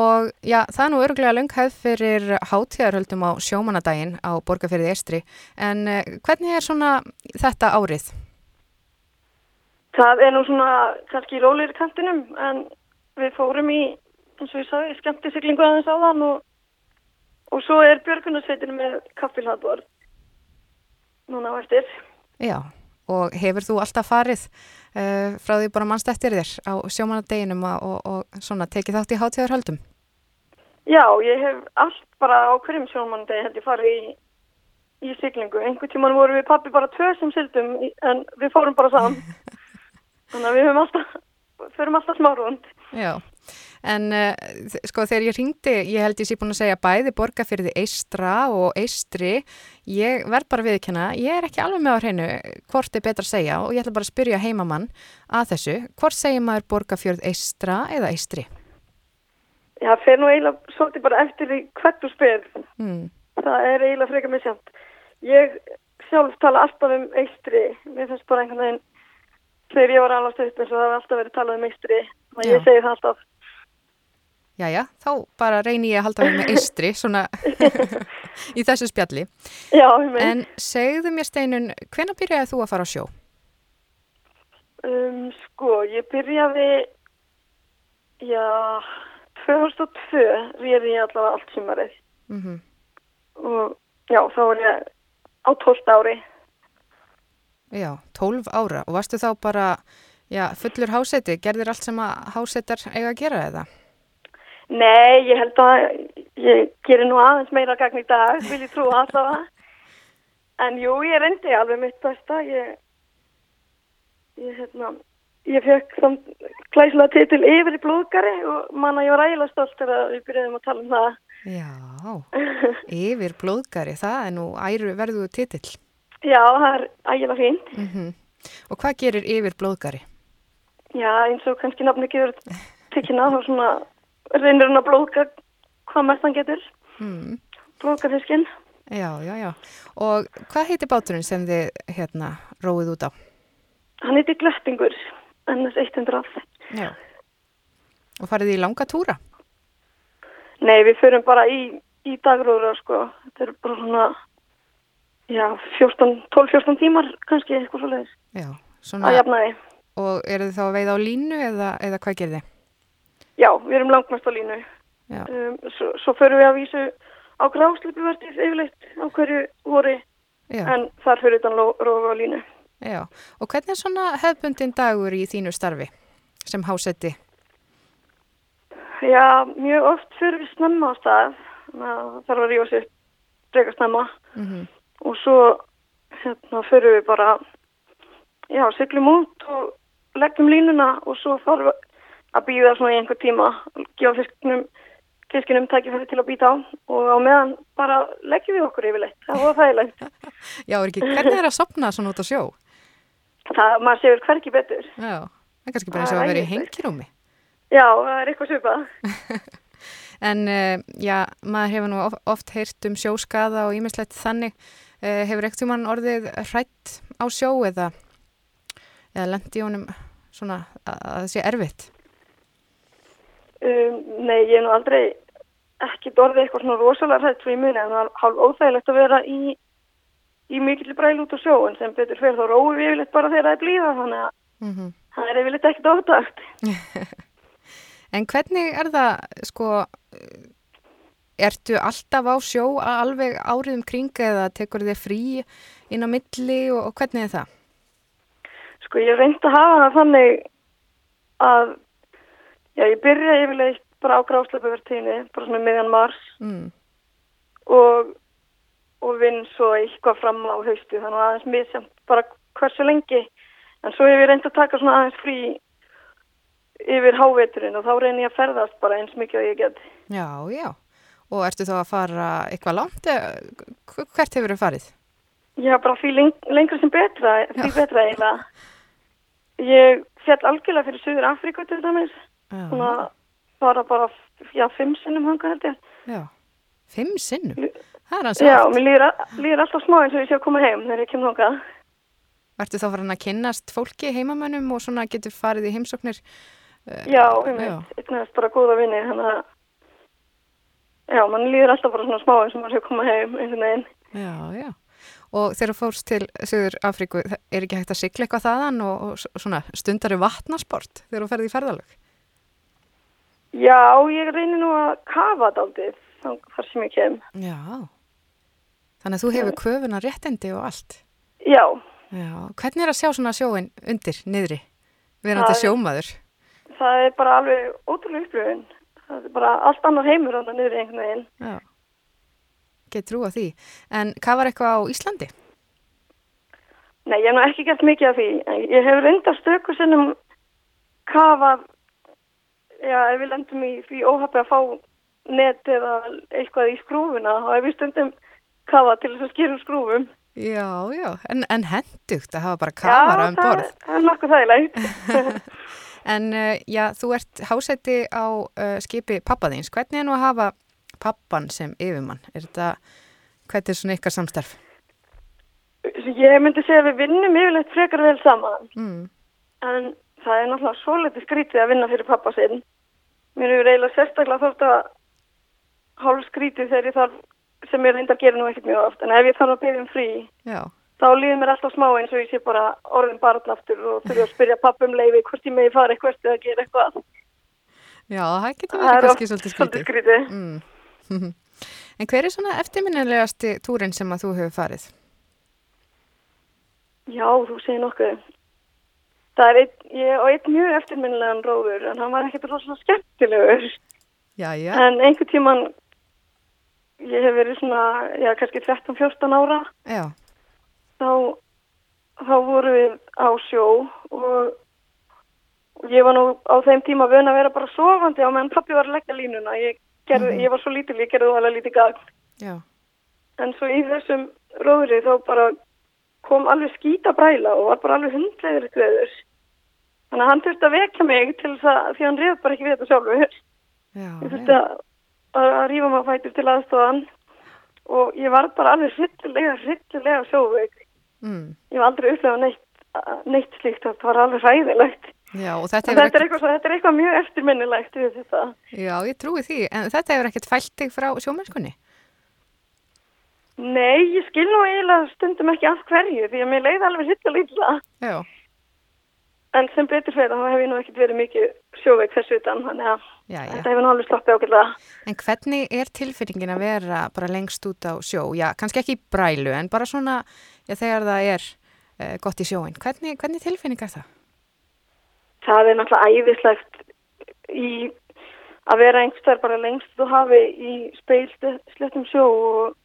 og já, það er nú örgulega lönghæð fyrir hátíðarhöldum á sjómanadaginn á borgarfyrði Eistri, en uh, hvernig er svona þetta árið? Það er nú svona kannski rólir í kantinum en við fórum í, eins og ég sagði, skemmti syklingu aðeins á þann og, og svo er björgunarsveitinu með kaffilhaldborð núna á eftir. Já, og hefur þú alltaf farið uh, frá því bara mannst eftir þér á sjómanadeginum og, og, og svona tekið þátt í hátíðarhöldum? Já, ég hef allt bara á hverjum sjónmannadegi held ég farið í, í syklingu. Einhvern tíman vorum við pappi bara tvö sem syldum en við fórum bara saman. Þannig að við höfum alltaf, förum alltaf smá rúnd. Já, en uh, sko þegar ég ringdi, ég held ég sé búin að segja bæði borgarfyrði Eistra og Eistri, ég verð bara viðkjanna, ég er ekki alveg með á hreinu hvort er betra að segja og ég ætla bara að spyrja heimamann að þessu, hvort segir maður borgarfjörð Eistra eða Eistri? Já, fer nú eiginlega svolítið bara eftir því hvert þú spyr. Hmm. Það er eiginlega frekar misjant. Ég sjálf tala alltaf um eistri. Mér finnst bara einhvern veginn þegar ég var alveg stutt eins og það hefur alltaf verið talað um eistri. Og ég segi það alltaf. Jæja, þá bara reyni ég að halda mig með Eistri, svona í þessu spjalli. Já, ég meina. En segðu mér Steinun, hvenær byrjaði þú að fara á sjó? Um, sko, ég byrjaði, já, 2002 réði ég allavega allt sumarið Mm og já, þá var ég á 12 ári. Já, 12 ára og varstu þá bara já, fullur háseti, gerðir allt sem að hásetar eiga að gera eða? Nei, ég held að ég gerir nú aðeins meira gagn í dag, vil ég trúa allavega. En jú, ég reyndi alveg mitt besta. Ég, ég, hérna, ég fekk samt klæslega titil yfir í blóðgari og manna ég var ægilega stolt þegar við byrjuðum að tala um það. Já, yfir blóðgari, það er nú æru verðu titill. Já, það er ægilega fínt. Mm Og hvað gerir yfir blóðgari? Já, eins og kannski nafni gefur tekina þá svona reynir hann að blóðga hvað mest hann getur, Mm. blóðgafiskinn. Já, já, já. Og hvað heitir báturinn sem þið hérna róið út á? Hann heiti Glettingur, NS100. Já. Og farið í langa túra? Nei, við förum bara í, í dagróra, sko. Þetta er bara svona, já, 14, 12-14 tímar kannski, eitthvað svo leiðis. Já, svona. Og eru þið þá að veiða á línu eða, eða hvað gerir þið? Já, við erum langmest á línu. Um, svo, svo förum við að vísu á grásleipuvertið yfirleitt á hverju voru, Já. en þar fyrir utan rófa á línu. Já, og hvernig er svona hefbundin dagur í þínu starfi sem hásetti? Já, mjög oft fyrir við snemma á stað, það þarf að rífa sér breyka snemma Mm og svo hérna fyrir við bara, já, syklum út og leggjum línuna og svo þarf að býða svona í einhver tíma, gefa fiskinum, fiskinum tækifæri til að býta á og á meðan bara leggjum við okkur yfirleitt, það var þægilegt. Já, er ekki, hvernig er að sopna svona út á sjó? Það, maður séur hverki betur. Já, það er kannski bara eins og að vera í hengirúmi. Já, það er eitthvað svipað. En uh, já, maður hefur nú of- oft heyrt um sjóskaða og ímislegt þannig. Uh, hefur ekkert um hann orðið hrætt á sjó eða, eða lendi honum svona að það sé erfitt? Um, nei, ég er nú aldrei ekki orðið eitthvað svona rosalega hrætt svo í muni en það er hálf óþægilegt að vera í, í mikill bræl út á sjó en sem betur fyrir þá róum við yfirleitt bara þegar það er blíða þannig að Mm það er yfirleitt ekkert ótagt. En hvernig er það, sko, ertu alltaf á sjó að alveg árið um kring eða tekur þið frí inn á milli og, og hvernig er það? Sko ég reyndi að hafa það þannig að já, ég byrja yfirleitt bara á grásleipavertíðinni, bara svona miðjan mars Mm. og, og vinn svo eitthvað fram á haustu þannig að aðeins misjamt bara hversu lengi en svo hef ég reynd að taka svona aðeins frí yfir háveturinn og þá reynir ég að ferðast bara eins mikið og ég get Já, já. Og ertu þá að fara eitthvað langt? Hvert hefur þau farið? Já, bara því leng lengra sem betra, því betra eiginlega. Ég fjall algjörlega fyrir Suður Afríku til dæmis. Svona bara bara, já, fimm sinnum hanga held ég. Já. Fimm sinnum? Það er hans Já, mér líður, líður alltaf smá eins og ég sé að koma heim þegar ég kem hangað. Ertu þá farin að kynnast fólki heimamönnum og svona getur farið í heimsóknir? eh, Já, veit, eignast bara góða vinni, þannig að, já, mann líður alltaf bara svona smá eins og maður sé að koma heim einhvern veginn. Já, já. Og þegar fórst til Suður Afríku, er ekki hægt að sigla eitthvað þaðan og, og svona stundari vatnasport þegar þú ferði í ferðalög? Já, ég reynir nú að kafa daldið þar sem ég kem. Já. Þannig að þú hefur köfuna réttindi og allt. Já, Já. Hvernig er að sjá svona sjóin undir, niðri, verandi er- sjómaður? það er bara alveg ótrúlega upplifun. Það er bara allt annar heimur á það niður einhvern veginn. Já. Get trú að því. En hvað var eitthvað á Íslandi? Nei, ég hef nú ekki gert mikið af því. Ég hef reyndar stöku sinnum kafað, já, ef við lendum í því óhafi að fá net eða eitthvað í skrúfuna, þá hef ég stundum kafað til þess að skýra úr skrúfum. Já, já. En, en hendugt að hafa bara kafara um borð. það er nokkuð þægilegt. En uh, já, þú ert hásætti á uh, skipi pappaðins. Hvernig er nú að hafa pappan sem yfirmann? Er þetta, hvernig er svona ykkar samstarf? ég myndi segja að við vinnum yfirleitt frekar vel saman. Mm. En það er náttúrulega svo litið skrítið að vinna fyrir pappa sinn. Mér hefur eiginlega sérstaklega þótt að hálf skrítið þegar ég þarf, sem ég reyndar að gera nú ekkert mjög oft, en ef ég þarf að byrja um frí, Já. þá líður mér alltaf smá eins og ég sé bara orðin barn aftur og þurfa að spyrja pappa um leiði hvort ég megi fara eitthvað eða gera eitthvað. Já, það getur verið er kannski svolítið svolítið skrítið. skrítið. Mm. en hver er svona eftirminnilegasti túrin sem að þú hefur farið? Já, þú segir nokkuð. Það er einn, ég á einn mjög eftirminnilegan róður, en hann var ekkert rosalega skemmtilegur. Já, já. En einhver tíman, ég hef verið svona, já, kannski 13-14 ára, Já, þá, þá vorum við á sjó og og ég var nú á þeim tíma vön að vera bara sofandi á meðan pappi var að leggja línuna. Ég, gerði, Mhm. ég var svo lítil, ég gerði þú alveg lítið gagn. já. En svo í þessum róðri þá bara kom alveg skýta bræla og var bara alveg hundlegur veður. Þannig að hann þurfti að vekja mig til þess að, því hann reyð bara ekki við þetta sjálfur. Já, Ég þurfti að, að, að rífa maður fætur til aðstofan og ég var bara alveg hryllilega, hryllilega sjóveik. Mm. Ég var aldrei upplefað neitt, neitt slíkt, þetta var alveg hræðilegt. Já, og þetta þetta er, eitthvað, þetta er eitthvað mjög eftirminnilegt við þetta. Já, ég trúi því, en þetta hefur ekkert fælt þig frá sjómennskunni? Nei, ég skil nú eiginlega stundum ekki af hverju því að mér leiði alveg hryllilega. Já. En sem betur fyrir þá hef ég nú ekkert verið mikið sjóveik þessu utan, þannig að Já, já. þetta hefur alveg sloppið ágætlega. En hvernig er tilfinningin að vera bara lengst út á sjó? Já, kannski ekki í brælu, en bara svona, já, þegar það er uh, gott í sjóin. Hvernig, hvernig tilfinning er það? Það er náttúrulega æðislegt í að vera einhverstaðar bara lengst þú hafi í speilslettum sjó og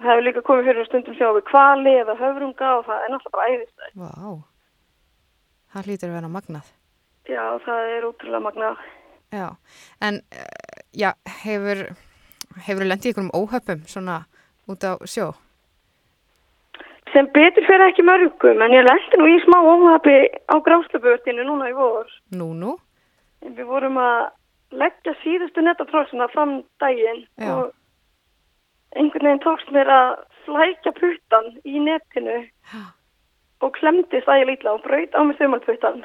það hefur líka komið fyrir stundum sjó við kvali eða höfrunga og það er náttúrulega bara æðislegt. Vá, það hlýtur að vera magnað. Já, það er útrúlega magnað. Já, en uh, já, hefur, hefur lendið ykkur um óhöpum svona út á sjó? Sem betur fyrir ekki mörgum, en ég lendi nú í smá óhafi á gráslöpuvertinu núna í vor. Nú, nú? Við vorum að leggja síðustu netatróksina fram daginn Já. og einhvern veginn tókst mér að flækja puttan í netinu og klemdi stæði lítla og braut á mig þumalputtan.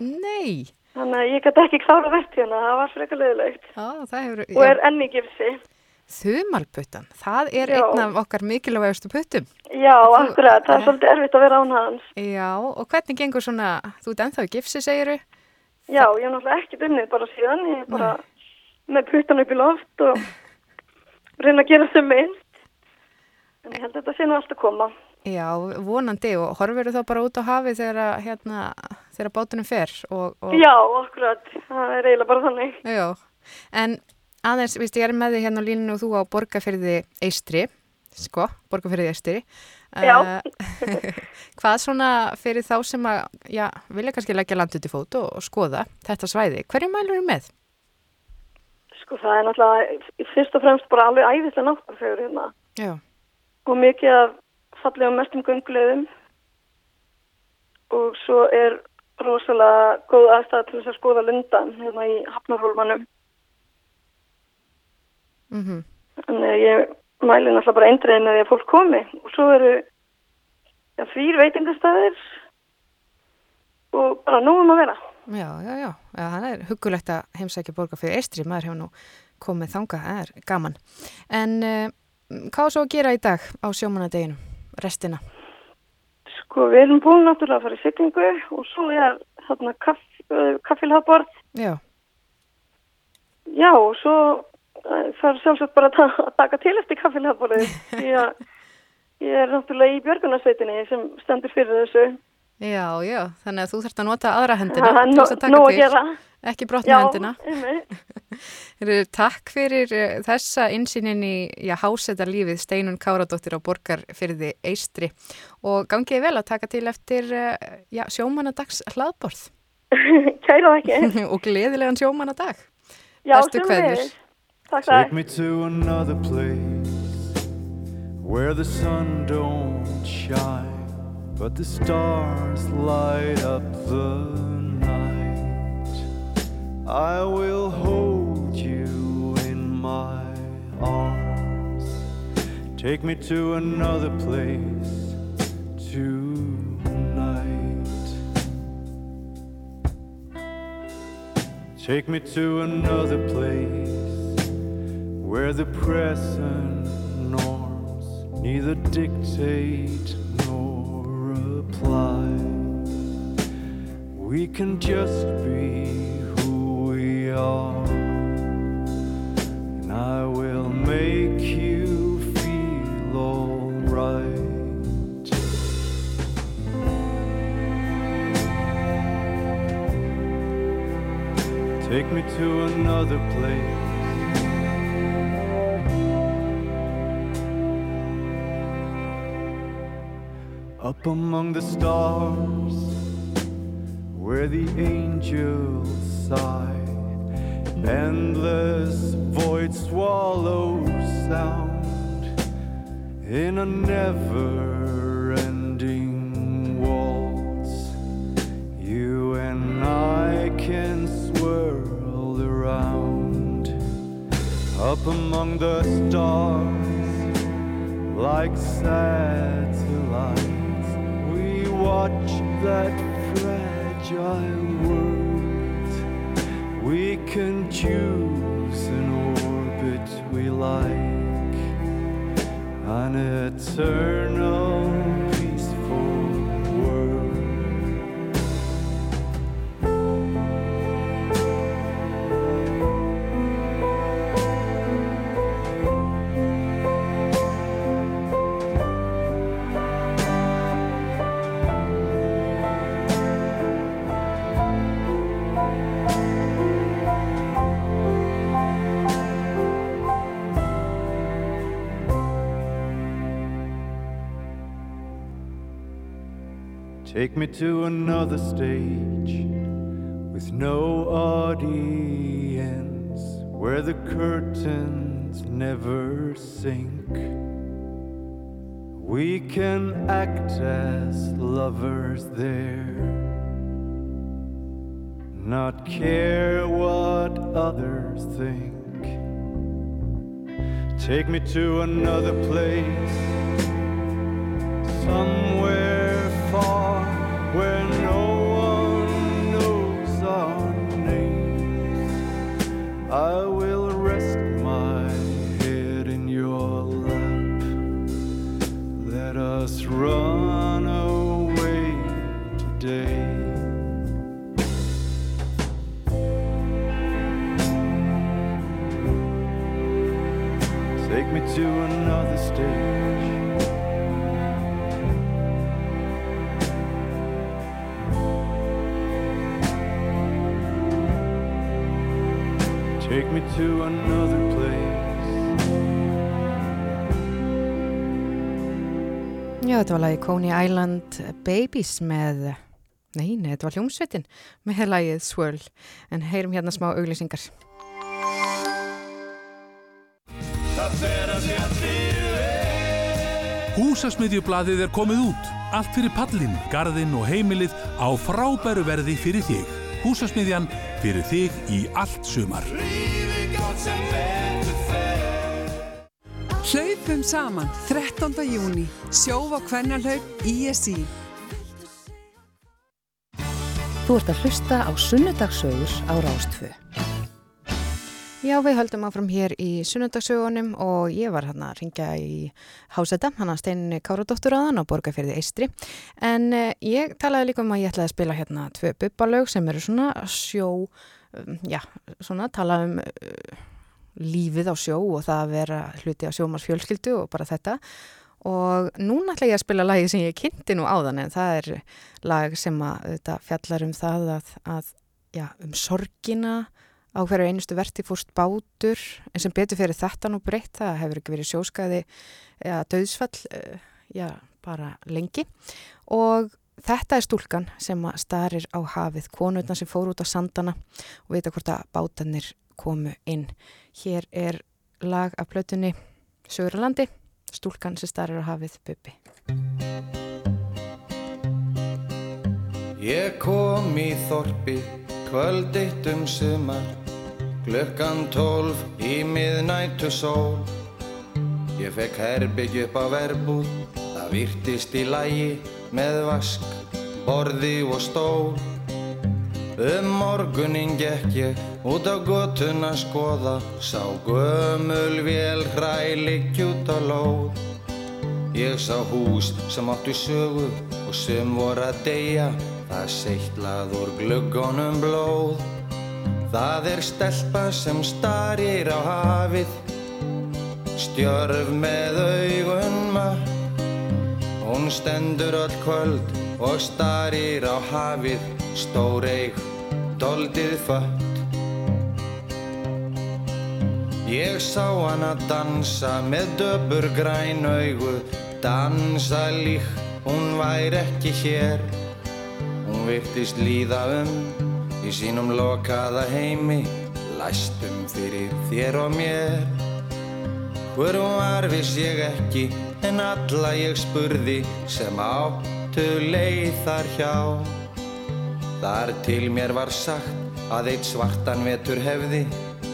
Nei! Þannig að ég gæti ekki klára vertíðina, það var frekar leiðilegt Já, það hefur... og er enn í gifsi. Þumalputtan, það er Já. einn af okkar mikilvægustu puttum. Já, akkurat, það er svolítið erfitt að vera án hans. Já, og hvernig gengur svona, þú ert ennþá í gifsi, segiru? Já, ég hef náttúrulega ekki dunnið bara síðan, ég er bara með puttan upp í loft og reyna að gera sem minnst. En ég held að þetta sé nú allt að koma. Já, vonandi og horfir þá bara út á hafi þegar, hérna, þegar bátunum fer og, og Já, akkurat, það er eiginlega bara þannig. Já, en aðeins, víst, ég er með þig hérna á líninu og þú á borgarferði Eistri sko, borgarfyrðið eistri. Já. hvað svona fyrir þá sem að, já, vilja kannski leggja land út í fót og, og skoða þetta svæði, hverju mælur eru með? Sko það er náttúrulega fyrst og fremst bara alveg æðislega náttúrfegur hérna Já. og mikið af fallegum mestum göngulegðum og svo er rosalega góð aðstæða til þess að skoða lundan hérna í Hafnarhólmanum. Mm Þannig að ég mæli náttúrulega bara eindriðin að því að fólk komi. Og svo eru ja, þrýr veitingastæðir og bara nógum að vera. Já, já, já, já, það er hugulegt að heimsækja borgar fyrir eistri, maður hefur nú komið þanga, það er gaman. En uh, hvað svo að gera í dag á sjómanadeginu, restina? Sko við erum búin náttúrulega að fara í syklingu og svo er þarna kaff, uh, kaffilhaðborð. Já. Já og svo uh, það er sjálfsagt bara að ta að taka til eftir kaffilhaðborðið því að ég er náttúrulega í björgunarsveitinni sem stendur fyrir þessu. Já, já, þannig að þú þarfst að nota aðra hendina. Þess að taka gera. Ekki brotna Já, hendina. einmitt. Heyrðu, Takk fyrir uh, þessa insýnin í já, háseta lífið Steinun Káradóttir á borgarfyrði Eistri og gangiði vel að taka til eftir uh, já, sjómanadags hlaðborð Kæra ekki. og gleðilegan sjómanadag. Já, Bestu kveðjur. Takk Take það. me to another place where the sun don't shine, but the stars light up the night. I will hold you in my arms. Take me to another place tonight. Take me to another place where the present norms neither dictate nor apply. We can just be are, and I will make you feel alright. Take me to another place. Up among the stars, where the angels sigh, endless void swallow sound in a never ending waltz. You and I can swirl around up among the stars like satellites. We watch that fragile. We can choose an orbit we like, an eternal Take me to another stage with no audience where the curtains never sink. We can act as lovers there, not care what others think. Take me to another place somewhere when Já, þetta var lagi Coney Island Babies með, nei, nei, þetta var hljómsveitin með lagið Swirl, en heyrum hérna smá auglýsingar. Húsasmiðjublaðið er komið út. Allt fyrir pallin, garðin og heimilið á frábæru verði fyrir þig. Húsasmiðjan fyrir þig í allt sumar. Hlaupum saman 13. júni, sjófa kvennalhaup ISI. Þú ert að hlusta á sunnudagsögur á Rástfö. Já, við höldum áfram hér í sunnundagsögunum og ég var hérna að ringja í Hásetta, hann að steinni Káradóttur aðan á Borgarferði Eistri. En eh, ég talaði líka um að ég ætlaði að spila hérna tvö bubbalög sem eru svona sjó, um, já, svona tala um uh, lífið á sjó og það að vera hluti á sjómars fjölskyldu og bara þetta. Og núna ætla ég að spila lagi sem ég kynnti nú áðan en það er lag sem að þetta fjallar um það að, að já, um sorgina á hverju einustu verti fórst bátur en sem betur fyrir þetta nú breytt það hefur ekki verið sjóskaði eða döðsfall uh, já, bara lengi og þetta er stúlkan sem starir á hafið konurna sem fór út á sandana og vita hvort að bátanir komu inn. Hér er lag af plötunni Sögurlandi stúlkan sem starir á hafið Bubi Ég kom í þorpi kvöld eitt um sumar Glöggan tólf í miðnættu sól. Ég fekk herbygg upp á verbúð Það virtist í lægi með vask, borði og stól. Um morgunin gekk ég út á gotun að skoða Sá gömul vél hrælik út á lóð. Ég sá hús sem áttu sögu og sem voru að deyja Það seitlað úr gluggonum blóð. Það er stelpa sem starir á hafið Stjörf með augun maður Hún stendur öll kvöld og starir á hafið Stór eig, doldið fött Ég sá hana dansa með döbur græn augu. Dansa lík, hún væri ekki hér. Hún virtist líða um í sínum lokaða heimi Læstum fyrir þér og mér. Hver var viss ég ekki en alla ég spurði sem áttu leið þar hjá. Þar til mér var sagt að eitt svartan vetur hefði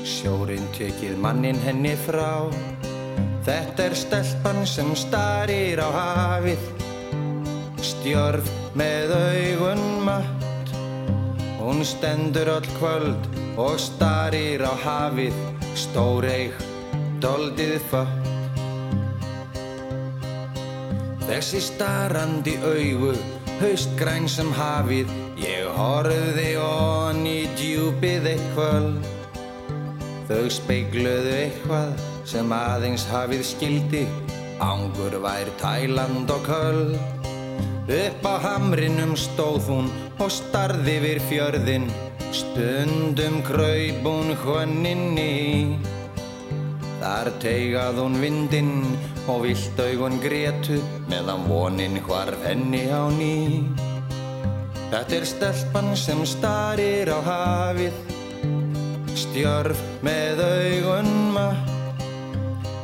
Sjórin tekið mannin henni frá. Þetta er stelpan sem starir á hafið. Stjörf með augun matt Hún stendur öll kvöld og starir á hafið. Stór eig, doldið fött. Þessi starandi augu, haustgræn sem hafið. Ég horfði onn í djúpið eitt kvöld Þau speigluðu eitthvað sem aðeins hafið skildi. Ángur vær Tæland og köld. Upp á hamrinum stóð hún og starði við fjörðin Stundum kraup hún hvönninni Þar teigað hún vindinn og vilt augun gretu meðan vonin hvarf henni á ný. Þetta er stelpan sem starir á hafið Stjörf með augun matt.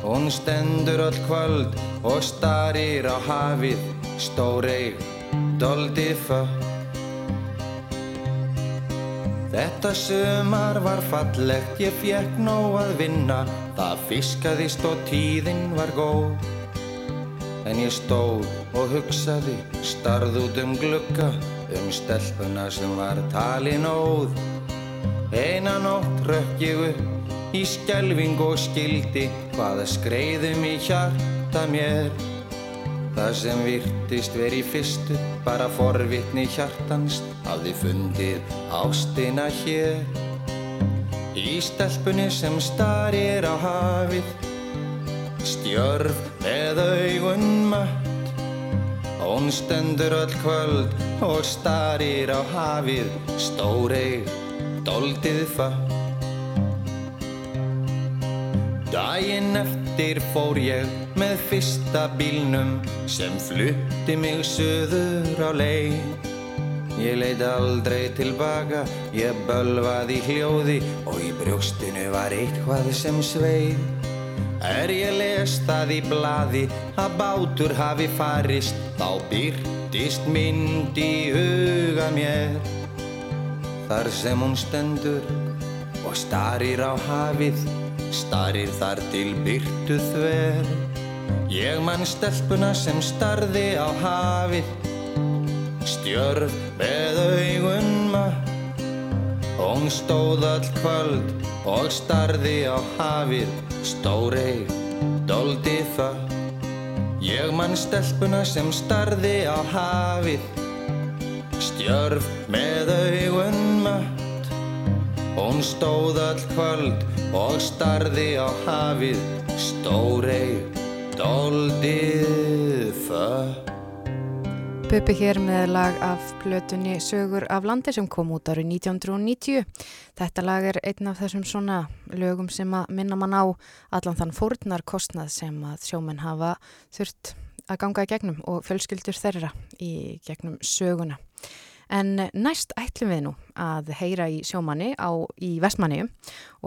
Hún stendur öll kvöld og starir á hafið. Stór eig, doldið fött Þetta sumar var fallegt, ég fjekk nóg að vinna. Það fiskaðist og tíðin var góð. En ég stóð og hugsaði, starð út um glugga Um stelpuna sem var talin óð Einan nótt rökk ég upp í skelving og skildi Hvaða skreiðum í hjarta mér Það sem virtist veri fyrstu, bara forvitni hjartans, hafði fundið ástina hér. Í stelpunni sem starir á hafið, stjörf með augun matt. Hún stendur öll kvöld og starir á hafið, stór eig, doldið fatt. Dæin eftir fór ég með fyrsta bílnum sem flutti mig söður á leið. Ég leit aldrei tilbaka, ég bölvaði hljóði og í brjóstinu var eitthvað sem sveið. Er ég les það í blaði að bátur hafi farist, þá byrtist mynd í huga mér. Þar sem hún stendur og starir á hafið, starir þar til byrtu þver. Ég mann stelpuna sem starði á hafið, stjörf með augun maður. Hún stóð all kvöld og starði á hafið, stóreig, doldi það. Ég mann stelpuna sem starði á hafið, stjörf með augun matt. Hún stóð all kvöld og starði á hafið, stóreig, doldið það. Bubbi hér með lag af plötunni Sögur af landi sem kom út árið 1990. Þetta lag er einn af þessum svona lögum sem að minna mann á allan þann fórnar kostnað sem að sjómenn hafa þurft að ganga í gegnum og fjölskyldur þeirra í gegnum söguna. En næst ætlum við nú að heyra í sjómanni á, í Vestmanni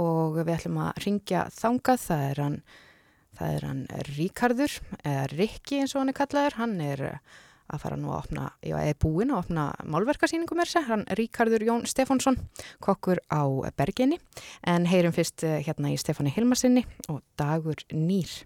og við ætlum að ringja þangað, það er hann, það er hann Ríkardur, eða Rikki eins og hann er kallaður, hann er að fara nú að opna, já, eða búin að opna málverkarsýningum er sér, hann Ríkardur Jón Stefánsson, kokkur á Berginni, en heyrum fyrst hérna í Stefáni Hilmarsinni og Dagur Nýr.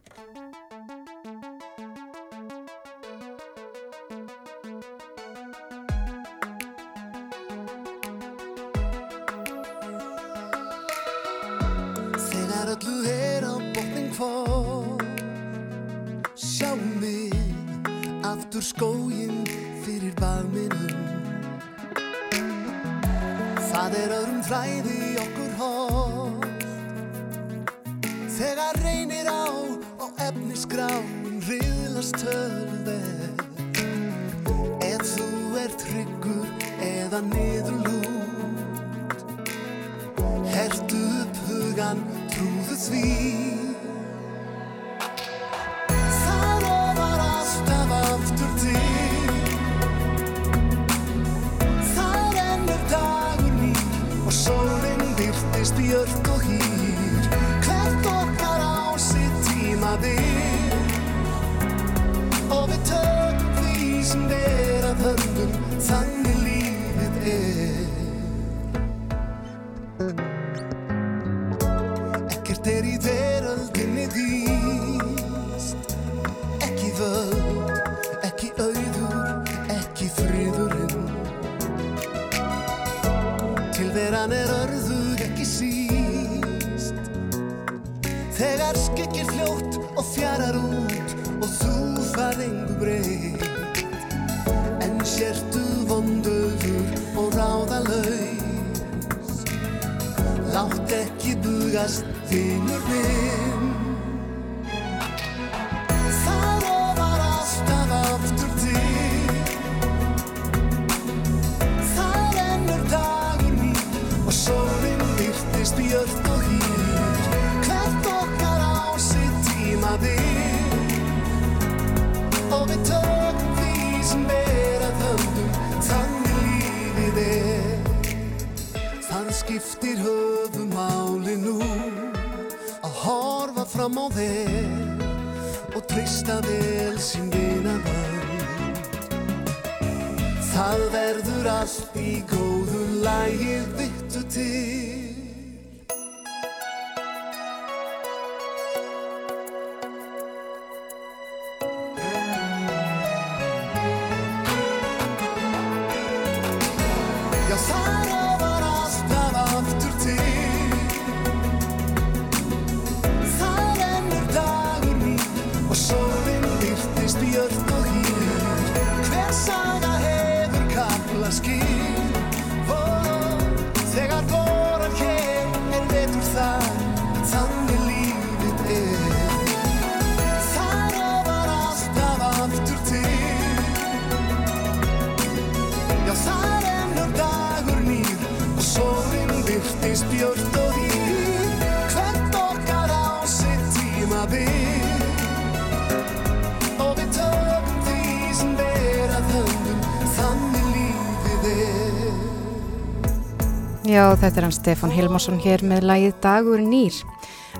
Þetta er hann Stefán Hilmarsson hér með lagið Dagur nýr.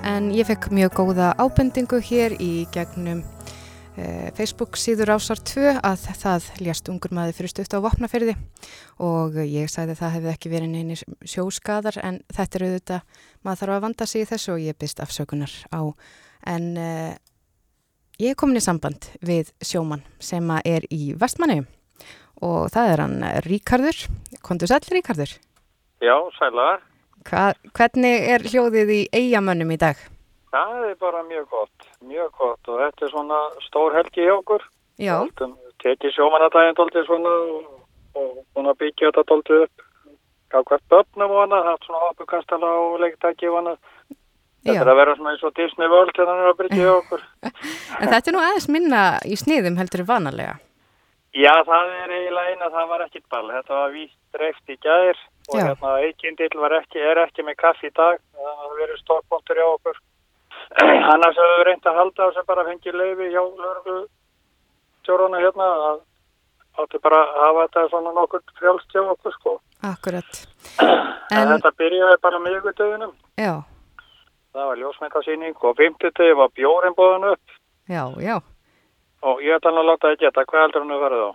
En ég fekk mjög góða ábendingu hér í gegnum eh, Facebook síður ásar 2 að það ljast ungur maður fyrir stutt á vopnaferði og ég sagði að það hefði ekki verið neini sjóskadar en þetta er auðvitað, maður þarf að vanda sig í þessu og ég byrst afsökunar á. En eh, ég er komin í samband við sjóman sem er í Vestmanni og það er hann Ríkardur. Kondur sæl Ríkardur? Já, sælar. Hva, hvernig er hljóðið í eigamönnum í dag? Það er bara mjög gott, mjög gott og þetta er svona stór helgi hjá okkur. Já. Tekið sjómanadaginn doldið svona og, og svona byggja þetta doldið upp. Gá hvert böfnum og hana, haft svona hoppukastala og leiktæki og hana. Þetta er að vera svona eins og Disney World hérna er að byggja hjá okkur. En þetta er nú aðeins minna í sniðum heldur vanalega. Já, það er eiginlega eina, það var ekkit ball. Þetta var víst dreift í gær og Já. hérna eigindill var ekki, er ekki með kaffi í dag. Það har verið stórpontur hjá okkur. Annars hefur við reynd að halda þess að bara fengi leiði hjá lörgu tjóruna hérna að áttu bara að hafa þetta svona nokkur frjálst hjá okkur sko. Akkurat. En, þetta byrjaði bara miðgutöðunum. Já, Það var ljósmyndasýning og fimmtutöði var bjórin bóðan upp já, já. Og ég ætla hann að láta það geta. Hvað heldur hann að vera þá?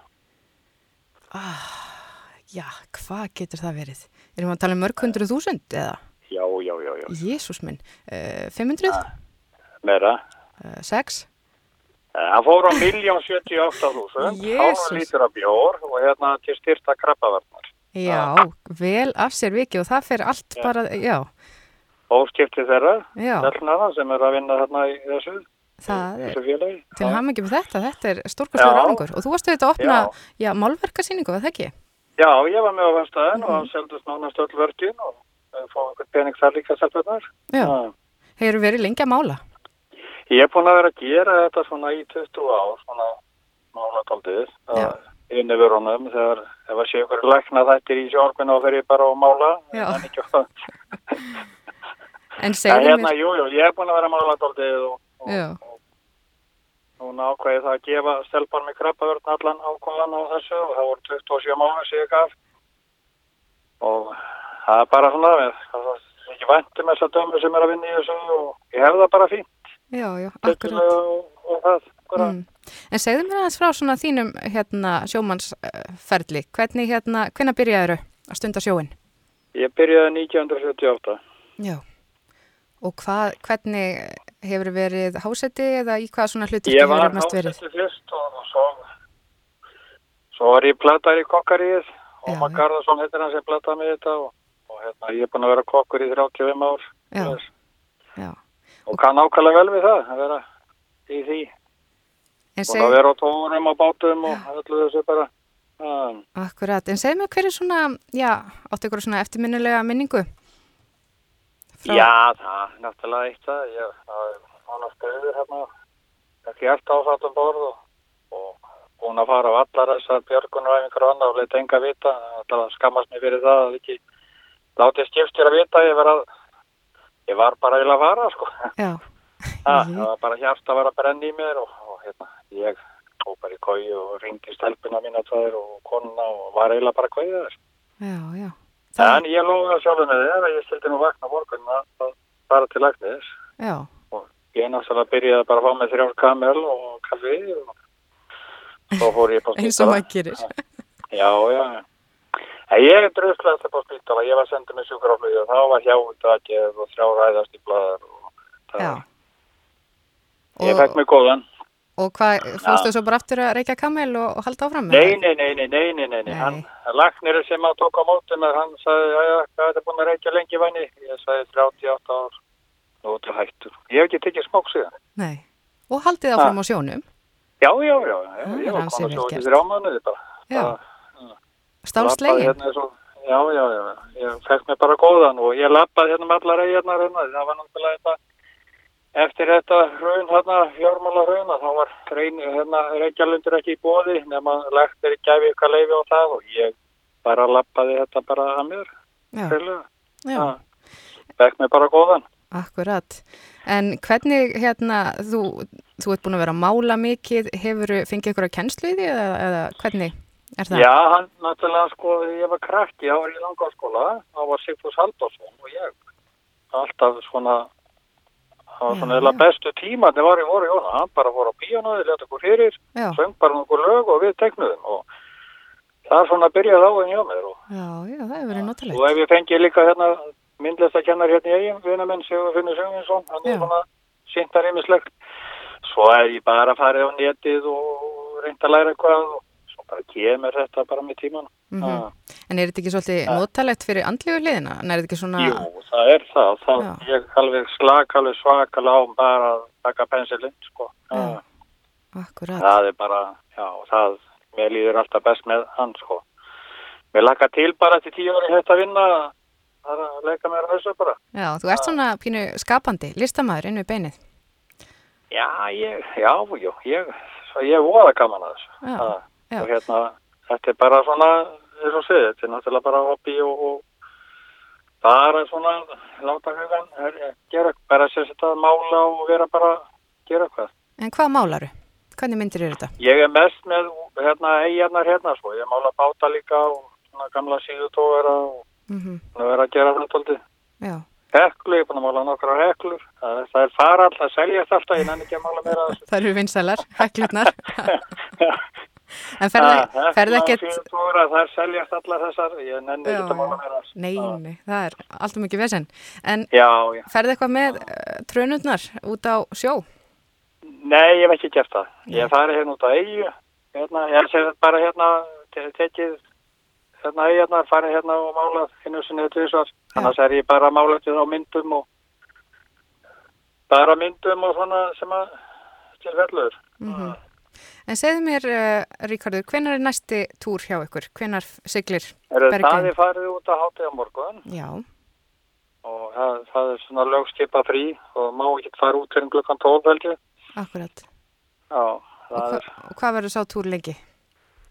Já, hvað getur það verið? Erum við að tala um mörg hundruð þúsund eða? Já, já, já, já. Jésús minn. Uh, 500? Meira. Uh, 6? Eh, Hann fór á miljón 78.000, Jesús. hálfa lítur af bjór og hérna til styrta krabbavarnar. Já, vel af sér vikið og það fer allt Já. bara, já, Óskipti þeirra, Já. þellnara sem er að vinna þarna í þessu, það er til ham ekki með þetta, þetta er Já. árangur og þú varst auðvitað að opna, Já. já, málverkasýningu, var það ekki? Já, ég var með á verstaðin og Mhm. seldist nánast öll verkin og fóði einhvern pening þar líka stelpunar. Já. Hefur verið lengi að mála? Ég er búin að vera að gera þetta svona í 20 ár, svona málataldið, inn yfir honum þegar ef að sé ykkur lækna þættir í sjálfinu og ég bara að mála. Já. En ekki að En segðu hérna, mér, jú, jú, ég er búin að vera málataldið og já, núna ákvæði það að gefa stelpan með krabbavörn allan ákvæðan á þessu og það voru 27 mánu ég gaf og það er bara svona við, það er ekki væntum þess að dömu sem er að vinna í þessu og ég hef það bara fínt já, já, akkurat. og, og það bara. Mm. En segðu mér aðeins frá svona þínum hérna sjómannsferli, hvernig hérna, hvenær byrjaður að stunda sjóin? Ég byrjaði 1978 Já. Og hvað, hvernig hefur verið hásetti eða í hvað svona hlutur Ég var hefur mest verið? hásetti fyrst og, og svo svo var ég platar í kokkaríð og maður Garðarsson heitir hann sem plataði mig þetta og, og hérna, ég er búin að vera kokkur í 35 ár Já. Já. og kann ákvæmlega vel við það að vera í því En og seg, að vera á tórum og bátum og öllu þessu bara um, akkurat, en segðu mér hver er svona, já, áttu ykkur svona eftirminnilega minningu? Frá- Já, það er náttúrulega eitt það ég það er svona stöður hérna ekki allt áfattum borð og, og búin að fara á allar þessar björgunaræfingar og annað og leita enga vita alltaf skammast mér fyrir það að ekki látið skiptir að vita ég var að ég var bara að fara sko Já. Ha, það var bara hjart að vera að brenna í mér og, og hérna, ég tók bara í kói og ringdi stelpuna mína tvæðir og konuna og var eiginlega bara kóið þess. Já, já. En ég loði að sjálfum með þér að ég stildi nú vakna morgun að, fara til læknis. Já, Ég náttúrulega byrjaði bara að fá með þrjár kamel og kaffi og svo fór ég spítala. eins og maður gerir. Já, já. En ég er dröðslega þetta på spítala. Ég var sendið með sjúkraflögu og þá var hjá dagið og þrjár ræðast í blaðar og það Já. Ég fekk mig góðan. Og hvað, fórstu Já. svo bara aftur að reykja kamel og, og halda áfram? Nei, nei, nei, nei, nei, nei, nei, nei. Hann, lagnir sem að tók á með, hann sagði, já, hvað er þetta búin að reykja lengi vanni? Ég sagði 38 ár, er þetta hættur. Ég hef ekki tekið smók síðan. Nei. Og haldið áfram á sjónum? Já, já, já, já, það ég var komin svo í þrjá mánuði bara. Já. Stálslegin? Hérna og, já, já, já, ég fekk mig bara góðan og ég lappaði hérna með allar eiginnar hérna, það var náttúrulega þetta, eftir þetta hrun hérna, fjármála hrun, þá var hérna, reykjalundur ekki í bóði, nema lektir gæfi eitthvað leifi á það og ég bara lappaði þetta bara að mér, Já. fekk mig bara góðan. Akkurat. En hvernig, hérna, þú, þú ert búin að vera að mála mikið, hefur fengið ykkur að kennslu í því eða, eða hvernig? er það? Já, hann náttúrulega sko, ég var krakki, þá var ég í langarskóla, þá var Sigfús Halldórsson og ég alltaf svona, það var svona bestu tíma, það var í voru jóna, hann bara fór á píjónuði, leta okkur fyrir, Já. söng bara nokkur lög og við teknuðum og það er svona að byrja þá en hjá mér og, Já, já, það hefur verið notalegt. og ef ég fengi líka hérna myndlista kennar hérna í eigin vinamenn Sigur Finnur Sigurvinsson, hann er svona síntar ímislegt, svo er ég bara farið á netið og reynd að læra eitthvað og bara kemur þetta bara með tíman. Mm En er þetta ekki svolítið notalegt fyrir andlegu hliðina? Svona... Jú, það er það. Það ég alveg slak, alveg svakalega á bara að taka pensilinn, sko. Já, akkurat. Það er bara, já, það, mér líður alltaf best með hann, sko. Mér laka til bara til tíu ári hægt að vinna, það er að leika mér að þessu bara. Já, þú ert svona pínu skapandi, listamæður inn við beinið. Já, ég, já, jú, ég, svo ég voða gaman að þessu. Já, Það, já. Og hérna, þetta er bara svona, eins og segið, þetta er náttúrulega bara hobby og, og bara svona, láta hugan, er- gera, bara sér þetta að mála og vera bara, gera eitthvað. En hvað málaru? Hvernig myndir eru þetta? Ég er mest með, hérna, eigarnar hérna, sko, ég mála báta líka og svona gamla síðutóvera og Mm svona vera að gera aldrei. Já, Heklu, ég er búin að mála nokkra heklur, það, það er fara alltaf, það seljast alltaf, ég nenni ekki að mála meira að það eru vinsælar, heklurnar. en ferði ekkert... Síðutóvera, það er seljast allar þessar, ég nenni að mála meira að þessu. Nei, nei, það er alltaf mikið vesen. En ferði eitthvað með uh, trönurnar út á sjó? Nei, ég hef ekki gert það. Ég hef farið hérna út á eigu, hérna, ég hef bara hérna, te- tekið hérna eigarnar, farið hérna og málað einu sinni eða tvisvar. Annars er ég bara að mála þetta á myndum og bara myndum og svona sem að til fellur. Mm En segðu mér, uh, Ríkardur, hvenar er næsti túr hjá ykkur? Hvenar siglir Er það þið farið út að hátíða morgun Já, og það, það er svona lögskipa frí og má ekki fara út fyrir klukkan 12 held ég. akkurat. Já, það er, Og hvað verður sá túr lengi?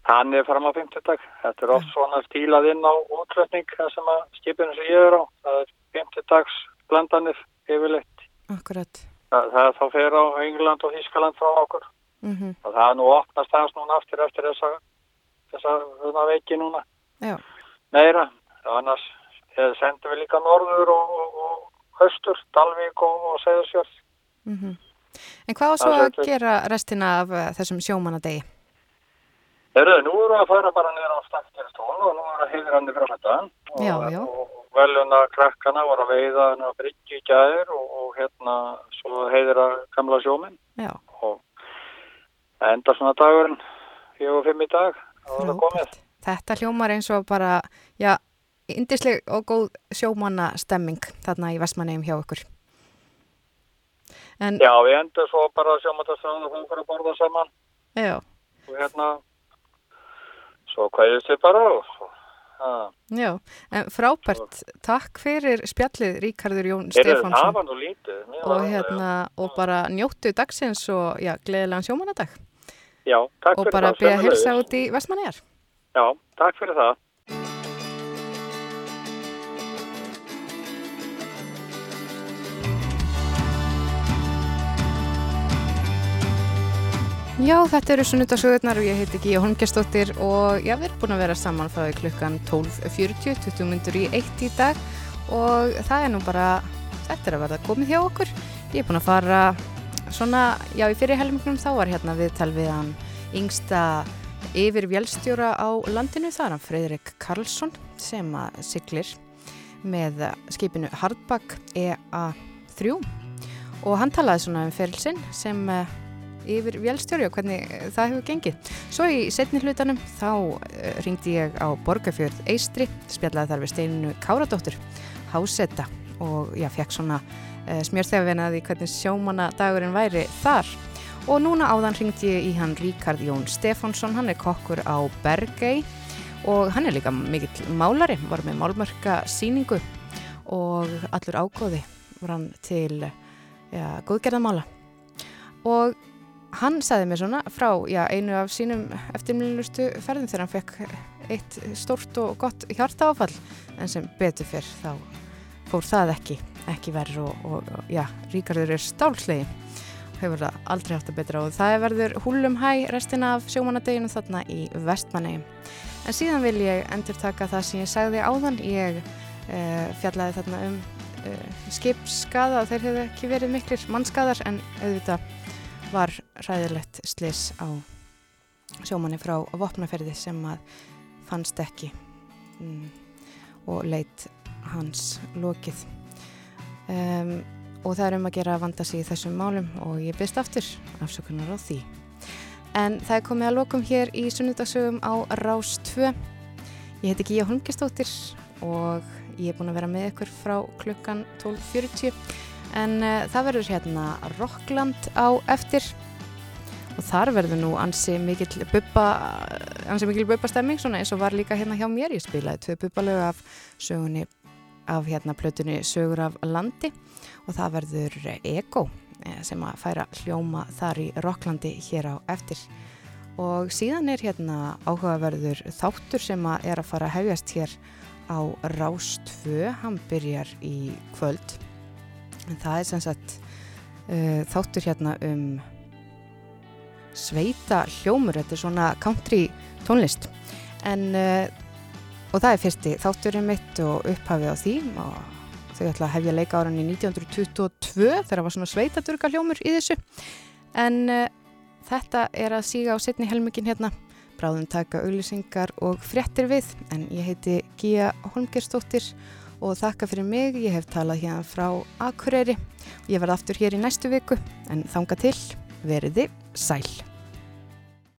hann er fram á 50 dag. Þetta er oft svona stílað inn á það sem að skipinu sem ég er á. Það er 50 dags blandanir yfirleitt. Akkurat. Það, það þá fer á England og Þískaland frá okkur. Mm Og það er nú opnast aðeins núna aftur eftir þessa, þessa veiki núna. Já, Meira. Annars eh, sendum við líka norður og, og, og höstur, Dalvík og, og Seðursjörð. mm En hvað svo að þetta- gera restina af uh, þessum sjómanadegi? Herðu, nú erum við að fara bara niður á stakkerstól og nú erum við að heiðra hann yfir þetta. Já, já. Veluna krakkana voru að veiða hann á Bryggju í gæðir og, og hérna svo heiðra gamla sjóminn. Já. Það enda svona dagurinn, fjögur og fimm í dag. Þetta hljómar eins og bara, já, indisleg og góð sjómanna stemming þarna í Vestmannegjum hjá ykkur. En, Já, við endum svo bara sjómatastaðan og fórum að borða saman. Já, og hérna, svo kvæðist við bara og svo, að, já, en frábært, takk fyrir spjallið Ríkardur Jón Stefánsson. og hérna, og bara njóttu dagsins og, já, gleðilegan sjómannadag Já, takk og fyrir bara það. byrja að sömuleiðis. hilsa út í Vestmannegar. Já, takk fyrir það. Já, þetta eru sunnudasögurnar og ég heiti Gíja Holmgjastóttir og já, við erum búin að vera saman frá því klukkan 12.40, 20 myndur í eitt í dag og það er nú bara, þetta er að verða komið hjá okkur. Ég er búin að fara svona, já, í fyrir helmingnum þá var hérna viðtal við hann yngsta yfir vélstjóra á landinu, það er hann Freyðrik Karlsson sem að siglir með skipinu Hardback EA3 og hann talaði svona um ferilsinn sem eh, yfir vélstjóri og hvernig eh, það hefur gengið. Svo í setni hlutanum þá uh, ringdi ég á Borgafjörð Eistri, spjallaði þar við steininu Káradóttur, hásetta og ég fekk svona smjörþefin að því hvernig sjómanna dagurinn væri þar. Og núna áðan ringdi ég í hann Ríkard Jón Stefánsson, hann er kokkur á Bergei og hann er líka mikill málari, var með málmörka síningu og allur ágóði var hann til ja, góðgerðamála. Og hann sagði mér svona frá já, einu af sínum eftirmjölustu ferðum þegar hann fekk eitt stórt og gott hjarta áfall en sem betur fyrr þá fór það ekki, ekki verður og, og, og já, Ríkardur er stálslegin hefur það aldrei haft það betra og það verður húlum hæ restina af sjómanadeginu þarna í vestmannegjum. En síðan vil ég endur taka það sem ég sagði áðan, ég uh, fjallaði þarna um uh, skipskaða og þeir hefðu ekki verið miklir mannskaðar en auðvitað var ræðilegt slis á sjómanni frá vopnaferði sem að fannst ekki mm, og leitt hans lokið um, og það er um að gera að vanda sig í þessum málum og ég byrst aftur afsökunar á því. En það er komið að lokum hér í sunnudagsögum á Rás 2 ég heiti Gíja Holmgistóttir og ég er búin að vera með ykkur frá klukkan 12.40 en uh, það verður hérna Rockland á eftir. Og þar verður nú ansi mikill bubba ansi mikill bubba stemming svona eins og var líka hérna hjá mér. Ég spilaði tvö bubbalög af sögunni af hérna plötunni Sögur af landi og það verður Ego eh, sem að færa hljóma þar í Rocklandi hér á eftir. Og síðan er hérna áhugaverður þáttur sem að er að fara að hefjast hér á Rás 2 hann byrjar í kvöld. En það er sem sagt uh, þáttur hérna um sveita hljómur, þetta er svona country tónlist. En uh, og það er fyrsti þátturinn mitt og upphafið á því. Og þau ætla að hefja leika áran í 1922 þegar var svona sveitadurga hljómur í þessu. En uh, þetta er að síga á setni helmingin hérna. Bráðum taka auðlýsingar og fréttir við. En ég heiti Gíja Holmgerstóttir og þakka fyrir mig, ég hef talað hérna frá Akureyri. Ég verð aftur hér í næstu viku. En þanga til veriði sæl